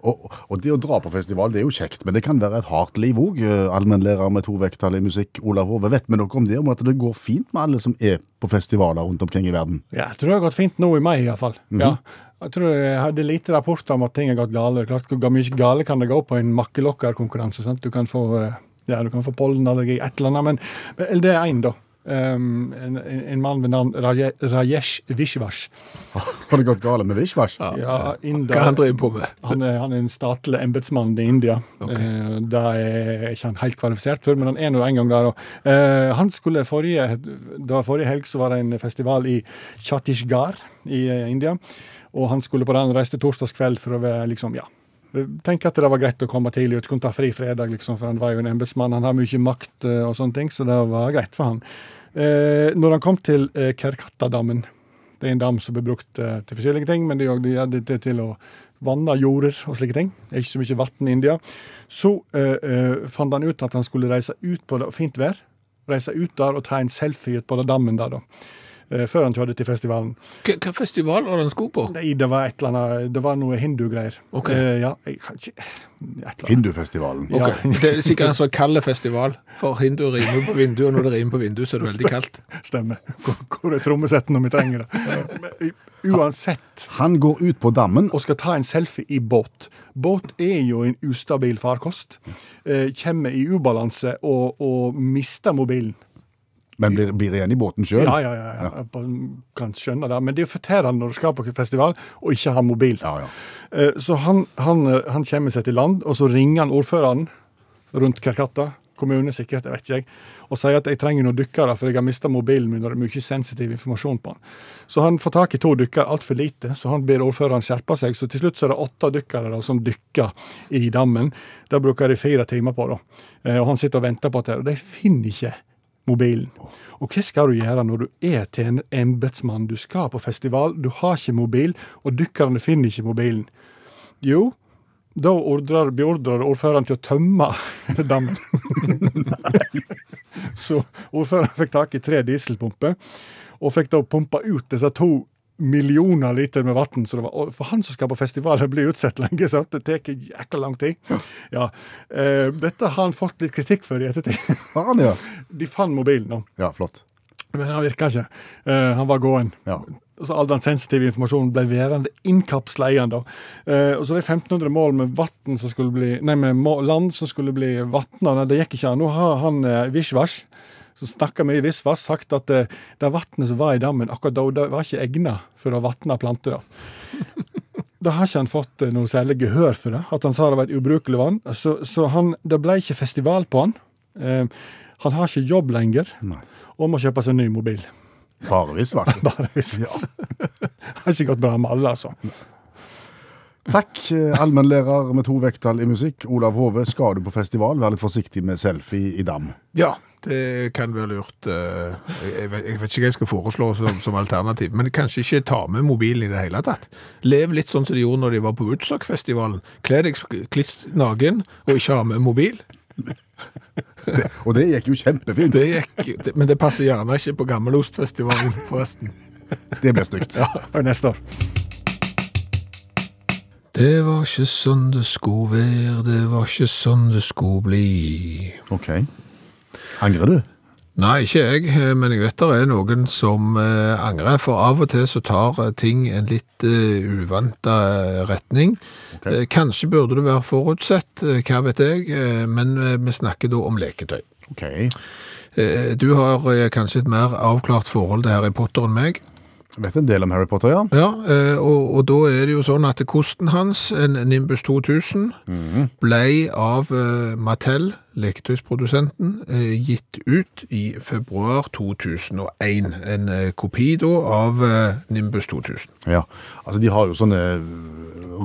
Og, og det å dra på festival, det er jo kjekt, men det kan være et hardt liv òg. Allmennlærer med to vekttall i musikk, Olav Hove. Vet vi noe om det? Om at det går fint med alle som er på festivaler rundt omkring i verden? Ja, jeg tror det har gått fint nå i mai, iallfall. Ja. Jeg tror jeg hadde lite rapporter om at ting har gått gale. Klart, Hvor mye gale kan det gå på en makkelokkerkonkurranse? sant? Du kan få, ja, du kan få pollenallergi, et eller annet. Men, men eller det er én, da. Um, en, en mann ved navn Raje, Rajesh Vishvash. Har det gått gale med Vishvash? Ja, ja Hva han driver på med? Han er, han er en statlig embetsmann i India. Eh, det er ikke han helt kvalifisert for, men han er nå en gang der. Eh, han skulle forrige, det var forrige helg så var det en festival i Chhattisgarh i uh, India. Og han skulle på den reiste torsdagskveld for å være liksom, ja Tenke at det var greit å komme tidlig ut, kunne ta fri fredag, liksom, for han var jo en embetsmann. Han har mye makt eh, og sånne ting, så det var greit for han. Eh, når han kom til eh, Kerkatta-dammen det er en dam som blir brukt eh, til forskjellige ting, men det hadde det til å vanna jorder og slike ting. Det er ikke så mye vann i India. Så eh, eh, fant han ut at han skulle reise ut på det, fint vær. Reise ut der og ta en selfie på den dammen der, da. Eh, før han kjørte til festivalen. Hva festival var han sko på? Nei, det var et eller annet Det var noe hindugreier. Okay. Eh, ja, jeg kan ikke et eller. Hindufestivalen. Ja. Det er sikkert en sånn kald festival, for hinduer rimer på vinduet, og når det rimer på vinduet, så er det veldig kaldt. Stemmer. Hvor, er trommesetten når vi trenger det? Uansett, Han går ut på dammen. og skal ta en selfie i båt. Båt er jo en ustabil farkost. Eh, kommer i ubalanse og, og mister mobilen. Men blir, blir igjen i båten sjøl. Ja, ja, ja, ja. Jeg kan skjønne det. Men det er jo fortærende når du skal på festival og ikke har mobil. Ja, ja. Eh, Så han, han, eh, han kommer seg til land, og så ringer han ordføreren rundt Kerkata kommune sikkert, jeg vet ikke jeg, og sier at jeg trenger noen dykkere, for jeg har mista mobilen min, og det er mye sensitiv informasjon på han. Så han får tak i to dykkere, altfor lite, så han ber ordføreren skjerpe seg. Så til slutt så er det åtte dykkere da, som dykker i dammen. Det bruker de fire timer på, da. Eh, Og han sitter og venter på det, og de finner ikke mobilen. Og hva skal du gjøre når du er til en embetsmann? Du skal på festival, du har ikke mobil, og dykkerne finner ikke mobilen. Jo, da ordrer, beordrer ordføreren til å tømme dammen. Så ordføreren fikk tak i tre dieselpumper, og fikk da pumpa ut disse to millioner liter med vann. Så det var, for han som skal på festival, blir utsatt lenge, sant? det tar jækla lang tid. Ja. Eh, dette har han fått litt kritikk for i ettertid. Har han, ja. De fant mobilen nå, Ja, flott. men han virka ikke. Eh, han var gåen. Ja. Altså, all den sensitive informasjonen ble værende innkapsla i han da. Eh, og så de 1500 mål med som bli, nei, med land som skulle bli vatna, det gikk ikke an. Nå har han eh, Vishvash, som snakka mye visvas, sagt at det, det vannet som var i dammen akkurat da, det var ikke egna for å vatne planter. da. Har ikke han fått eh, noe særlig gehør for det, at han sa det var et ubrukelig vann. Så, så han, det ble ikke festival på han. Eh, han har ikke jobb lenger, Nei. og må kjøpe seg en ny mobil. Bare hvis, Bare hvis Det har ikke gått bra med alle, altså. Takk, eh, allmennlærer med to vekttall i musikk. Olav Hove, skal du på festival, vær litt forsiktig med selfie i dam. Ja, det kan være lurt. eh, Jeg vet, jeg vet ikke hva jeg skal foreslå som, som alternativ, men kanskje ikke ta med mobilen i det hele tatt. Lev litt sånn som de gjorde når de var på Woodstock-festivalen. Kle deg kliss naken og ikke ha med mobil. Og det gikk jo kjempefint. Det gikk, det, men det passer gjerne ikke på Gammelostfestivalen, forresten. Det ble stygt. Ja, neste år. Det var ikke sånn det skulle være, det var ikke sånn det skulle bli. OK. Angrer du? Nei, ikke jeg, eh, men jeg vet det er noen som eh, angrer, for av og til så tar eh, ting en litt eh, uvanta retning. Okay. Kanskje burde det være forutsett, hva vet jeg, men vi snakker da om leketøy. OK. Eh, du har kanskje et mer avklart forhold til Harry Potter enn meg. Jeg vet en del om Harry Potter, ja. Ja, eh, og, og da er det jo sånn at kosten hans, en Nimbus 2000, ble av eh, Mattel, leketøysprodusenten, eh, gitt ut i februar 2001. En kopi da av Nimbus 2000. ja. Altså, de har jo sånne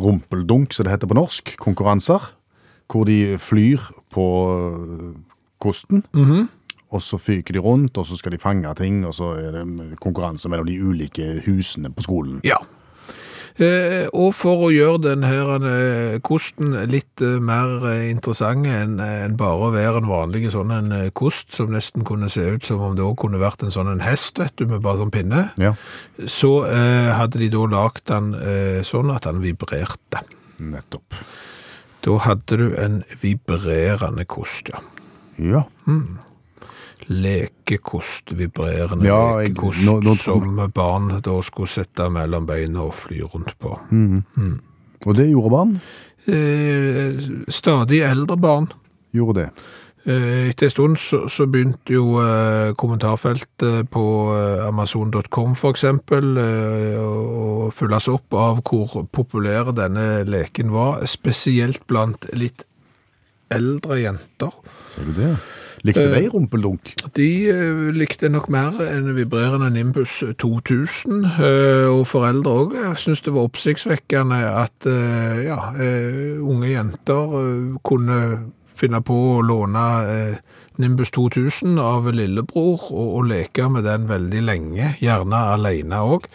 rumpeldunk, som det heter på norsk, konkurranser, hvor de flyr på kosten, og så fyker de rundt, og så skal de fange ting, og så er det konkurranse mellom de ulike husene på skolen. Ja. Eh, og for å gjøre denne eh, kosten litt eh, mer eh, interessant enn en bare å være en vanlig sånn en kost, som nesten kunne se ut som om det også kunne vært en sånn en hest, vet du, med bare sånn pinne, Ja, så eh, hadde de da lagt den eh, sånn at den vibrerte. nettopp. Da hadde du en vibrerende kost, ja. Ja. Lekekost, vibrerende Ja, jeg- lekekost, nå- nå tror- som barn da skulle sette mellom beina og fly rundt på. Og det gjorde barn. Eh, stadig eldre barn. Gjorde det. Eh, etter en stund så, så begynte jo eh, kommentarfeltet på eh, Amazon.com eksempel eh, å fylles opp av hvor populær denne leken var, spesielt blant litt eldre jenter. Ser du det? Likte de de rumpeldunk? De eh, likte nok mer enn vibrerende Nimbus 2000, eh, og foreldre òg syntes det var oppsiktsvekkende at eh, ja, eh, unge jenter eh, kunne finne på å låne eh, Nimbus 2000 av lillebror og, og leke med den veldig lenge, gjerne alene òg.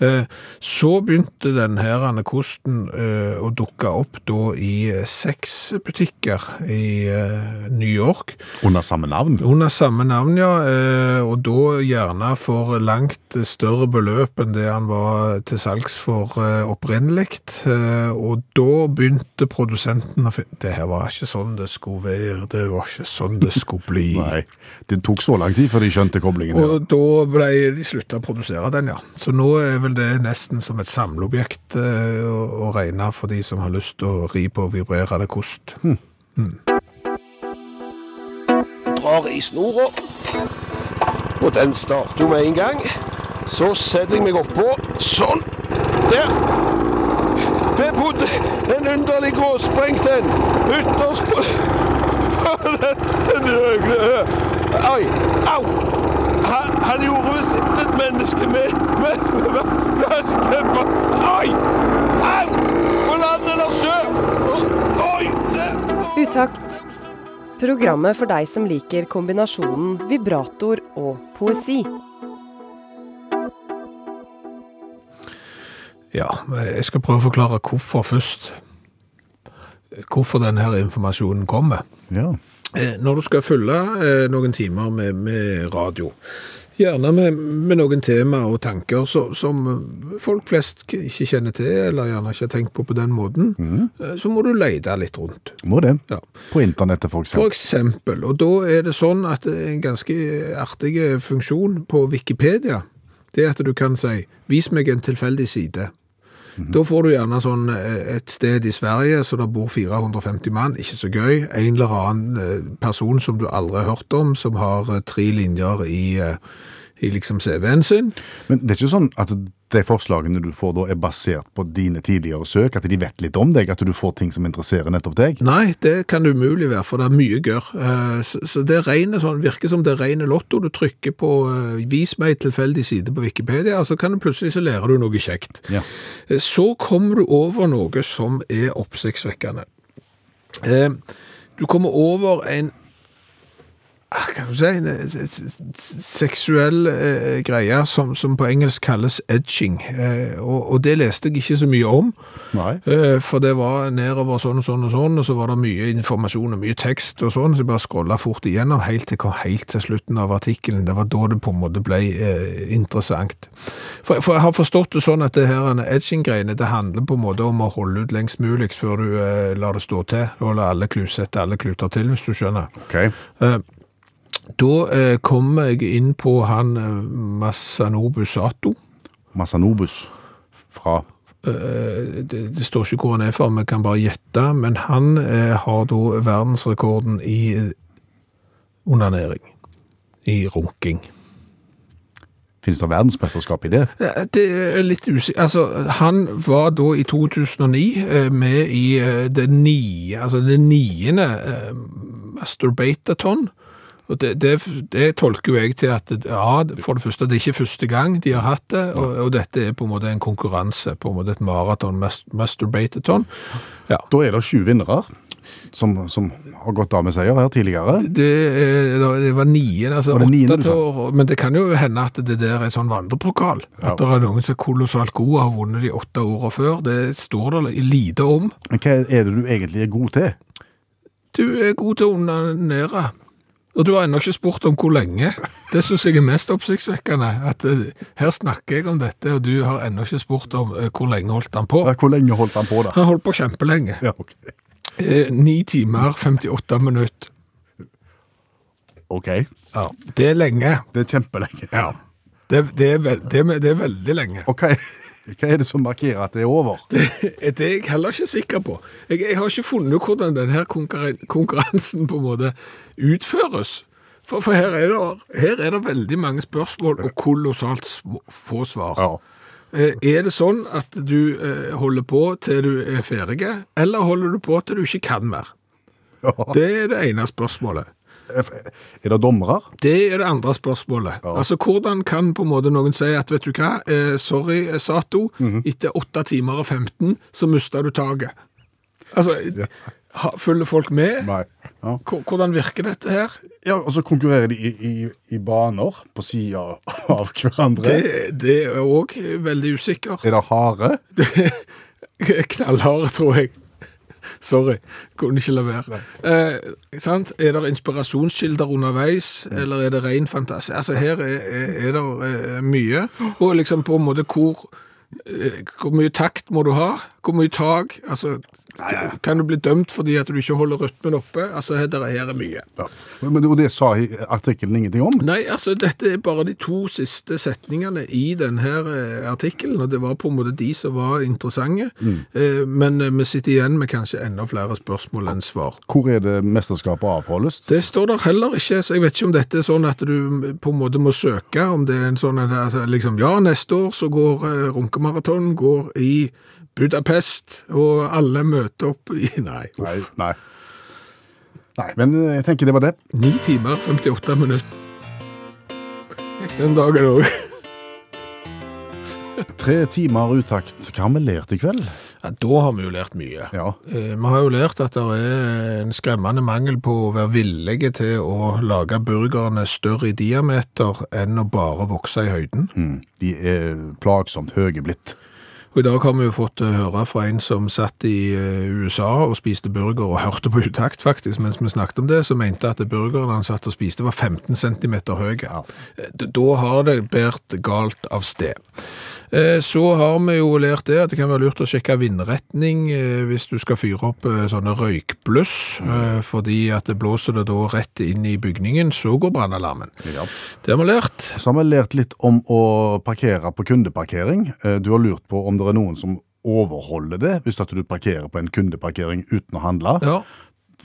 Eh, så begynte den her kosten eh, å dukke opp da i sexbutikker i eh, New York. Under samme navn. Under samme navn, ja, eh, og da gjerne for langt større beløp enn det han var til salgs for eh, opprinnelig. Eh, Og da begynte produsenten å finne Det her var ikke sånn det skulle være, det var ikke sånn det skulle bli. Nei, det tok så lang tid før de skjønte koblingen. Og da ble de slutta å produsere den, ja. Så nå er vel det nesten som et samleobjekt eh, å, å regne for de som har lyst til å ri på vibrerende kost. drar i snora. Og den starter jo med en gang. Så setter jeg meg oppå. Sånn. Der. Det bodde en underlig gråsprengt en. Ytterst på Den høye Oi. Au. Han, han gjorde visst et menneske med med Oi. Au. På land eller sjø. Oi. Utakt. Programmet for deg som liker kombinasjonen vibrator og poesi. Ja, jeg skal prøve å forklare hvorfor først. Hvorfor denne informasjonen kommer. Ja. Eh, Når du skal fylle eh, noen timer med, med radio, gjerne med, med noen tema og tanker så, som folk flest ikke kjenner til, eller gjerne ikke har tenkt på på den måten, mm. så må du lete litt rundt. Må det. Ja. På internettet, for For eksempel. eksempel, og da er det sånn at det er en ganske artig funksjon på Wikipedia, det er at du kan si, vis meg en tilfeldig side. Da får du gjerne sånn eh, et sted i Sverige, så det bor 450 mann, ikke så gøy. En eller annen eh, person som du aldri har hørt om, som har eh, tre linjer i, i liksom CV-en sin. Men det er ikke sånn at de forslagene du får da er basert på dine tidligere søk, at de vet litt om deg, at du får ting som interesserer nettopp deg? Nei, det kan det umulig være, for det er mye gørr. Eh, Så, det regner, sånn, virker som det er rene lotto. Du trykker på eh, 'vis meg tilfeldig side' på Wikipedia, og så kan du plutselig så lærer du noe kjekt. Ja. Eh, Så kommer du over noe som er oppsiktsvekkende. Du kommer over en hva kan du si, en eh, seksuell eh, greie som, som på engelsk kalles edging. Eh, og, og det leste jeg ikke så mye om. Eh, For det var nedover sånn og sånn og sånn, og så var det mye informasjon og mye tekst og sånn, så jeg bare scrolla fort igjennom helt til jeg kom helt til slutten av artikkelen. Det var da det på en måte ble eh, interessant. For, for jeg har forstått det sånn at det her edging-greiene, det handler på en måte om å holde ut lengst mulig før du eh, lar det stå til, og la alle klut, sette alle kluter til, hvis du skjønner. Ok. Da eh, kommer jeg inn på han eh, Masanobu Sato. Masanobus fra Eh, det, det står ikke hvor han er fra, vi kan bare gjette, men han eh, har da verdensrekorden i eh, onanering. I runking. Finnes det verdensmesterskap i det? Det er litt usikkert. Altså, han var da i 2009 eh, med i eh, det niende, altså det niende eh. Og det, det, det tolker jo jeg til at ja, for det første, det er ikke første gang de har hatt det, og, og dette er på en måte en konkurranse, på en måte et maraton masturbateton. Ja. Da er det sju vinnere som, som har gått av med seier her tidligere. Det, det var nien, altså Var det åtte år, men det kan jo hende at det der er sånn vandrepokal. Ja. At det er noen som er kolossalt gode og har vunnet de åtte årene før. Det står det lite om. Men hva er det du egentlig er god til? Du er god til å onanere. Og du har ennå ikke spurt om hvor lenge. Det syns jeg er mest oppsiktsvekkende. At eh, her snakker jeg om dette, og du har ennå ikke spurt om eh, hvor lenge holdt han på. Ja, Hvor lenge holdt han på da? Han holdt på kjempelenge. Ja, ok. Eh, Ni timer, 58 minutter. Ok, Ja, det er lenge. det er kjempelenge. Ja. Det, det, er, veld, det, det er veldig lenge. Ok, hva er det som markerer at det er over? Det er jeg heller ikke sikker på. Jeg, jeg har ikke funnet hvordan denne konkurren- konkurransen på en måte utføres. For, for her, er det, her er det veldig mange spørsmål og kolossalt få svar. Ja. Eh, Er det sånn at du eh, holder på til du er ferdig, eller holder du på til du ikke kan mer? Ja. Det er det ene spørsmålet. Er det dommere? Det er det andre spørsmålet. Ja. Altså, hvordan kan på en måte noen si at, vet du hva, eh, sorry, Sato, Mhm. etter 8 timer og 15 så mista du taget. Altså, ja. følger folk med? Nei. Ja. Hvordan virker dette her? ja, Og så konkurrerer de i, i, i baner på sida av hverandre. Det, det er òg veldig usikker. Er det hare? Knallharde, tror jeg. Sorry, kunne ikke la være. Eh? Er det inspirasjonskilder underveis, eller er det ren fantasi? Altså, her er, er, er det eh, mye. Og liksom på en måte hvor eh, Hvor mye takt må du ha? Hvor mye tak? Altså, kan du bli dømt fordi at du ikke holder rytmen oppe? Altså, her, her er mye. Ja. Men, og det sa artikkelen ingenting om? Nei, altså dette er bare de to siste setningene i denne eh, artikkelen, og det var på en måte de som var interessante. Eh, men eh, vi sitter igjen med kanskje enda flere spørsmål enn svar. Hvor er det mesterskapet avholdes? Det står der heller ikke, så jeg vet ikke om dette er sånn at du på en måte må søke, om det er en sånn at altså, liksom, ja, neste år så går eh, runkemaraton, går i Budapest, og alle møter opp i, nei, uff. Nei, nei. Nei, men eh, jeg tenker det var det. 9 timer, 58 minutter. Gikk den dagen også. Tre timer utakt. Hva har vi lært i kveld? Ja, da har vi jo lært mye. Ja. Eh, Vi har jo lært at det er en skremmende mangel på å være villige til å lage burgerne større i diameter enn å bare vokse i høyden. Mm. De er plagsomt høye blitt. Og i dag har vi jo fått eh, høre fra en som satt i eh, USA og spiste burger og hørte på utakt faktisk mens vi snakket om det, som mente at burgeren han satt og spiste var 15 cm høy. Eh, Da har det båret galt av sted. Eh, Så har vi jo lært det at det kan være lurt å sjekke vindretning eh, hvis du skal fyre opp eh, sånne røykbluss, eh, fordi at det blåser det da rett inn i bygningen, så går brannalarmen. Ja. Det har vi lært. Så har vi lært litt om å parkere på kundeparkering. Du har lurt på om det er noen som overholder det, hvis at du parkerer på en kundeparkering uten å handle. Ja.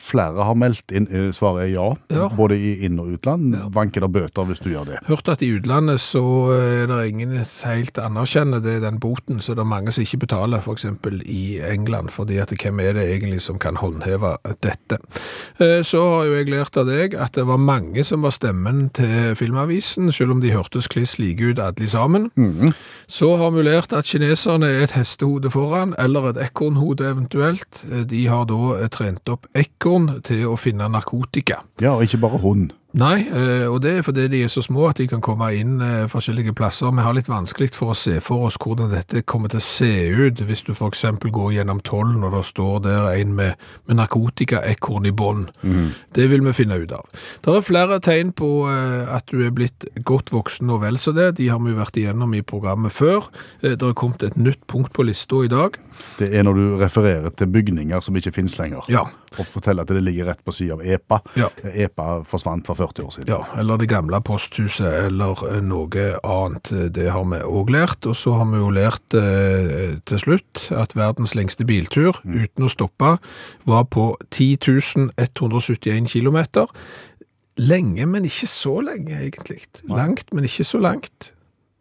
Flere har meldt inn, eh, svaret er ja, Ja. både i inn- og utland. Vanker det bøter hvis du gjør det. Hørt at i utlandet så er det ingen helt anerkjenner det, den boten, så det er mange som ikke betaler, eksempel i England, fordi at hvem er det egentlig som kan håndheve dette? Eh, Så har jo jeg lært av deg at det var mange som var stemmen til Filmavisen, selv om de hørtes kliss like ut alle sammen. Så har vi lært at kineserne er et hestehode foran, eller et ekornhode eventuelt. Eh, De har da eh, trent opp ekorn til å finne narkotika. Ja, og ikke bare hund. Nei, eh, og det er fordi de er så små at de kan komme inn eh, forskjellige plasser. Vi har litt vanskelig for å se for oss hvordan dette kommer til å se ut hvis du eksempel går gjennom tollen og det står der en med, med narkotikaekorn i bånd. Det vil vi finne ut av. Det er flere tegn på eh, at du er blitt godt voksen og vel så det. De har vi jo vært igjennom i programmet før. Det er kommet et nytt punkt på lista i dag. Det er når du refererer til bygninger som ikke finnes lenger. Ja. Og fortelle at det ligger rett på siden av EPA. Ja. EPA forsvant for 40 år siden. Ja, eller det gamle posthuset, eller eh, noe annet. Det har vi òg lært. Og så har vi jo lært eh, til slutt at verdens lengste biltur, uten å stoppe, var på 10 171 km. Lenge, men ikke så lenge, egentlig. Langt, men ikke så langt.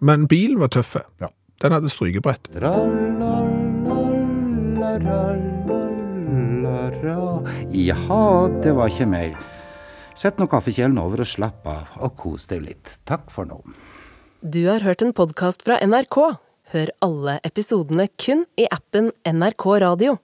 Men bilen var tøffe. Ja. Den hadde strykebrett. Jaha, det var ikke mer. Sett nå kaffekjelen over og slapp av, og kos deg litt. Takk for nå. Du har hørt en podkast fra NRK. Hør alle episodene kun i appen NRK Radio.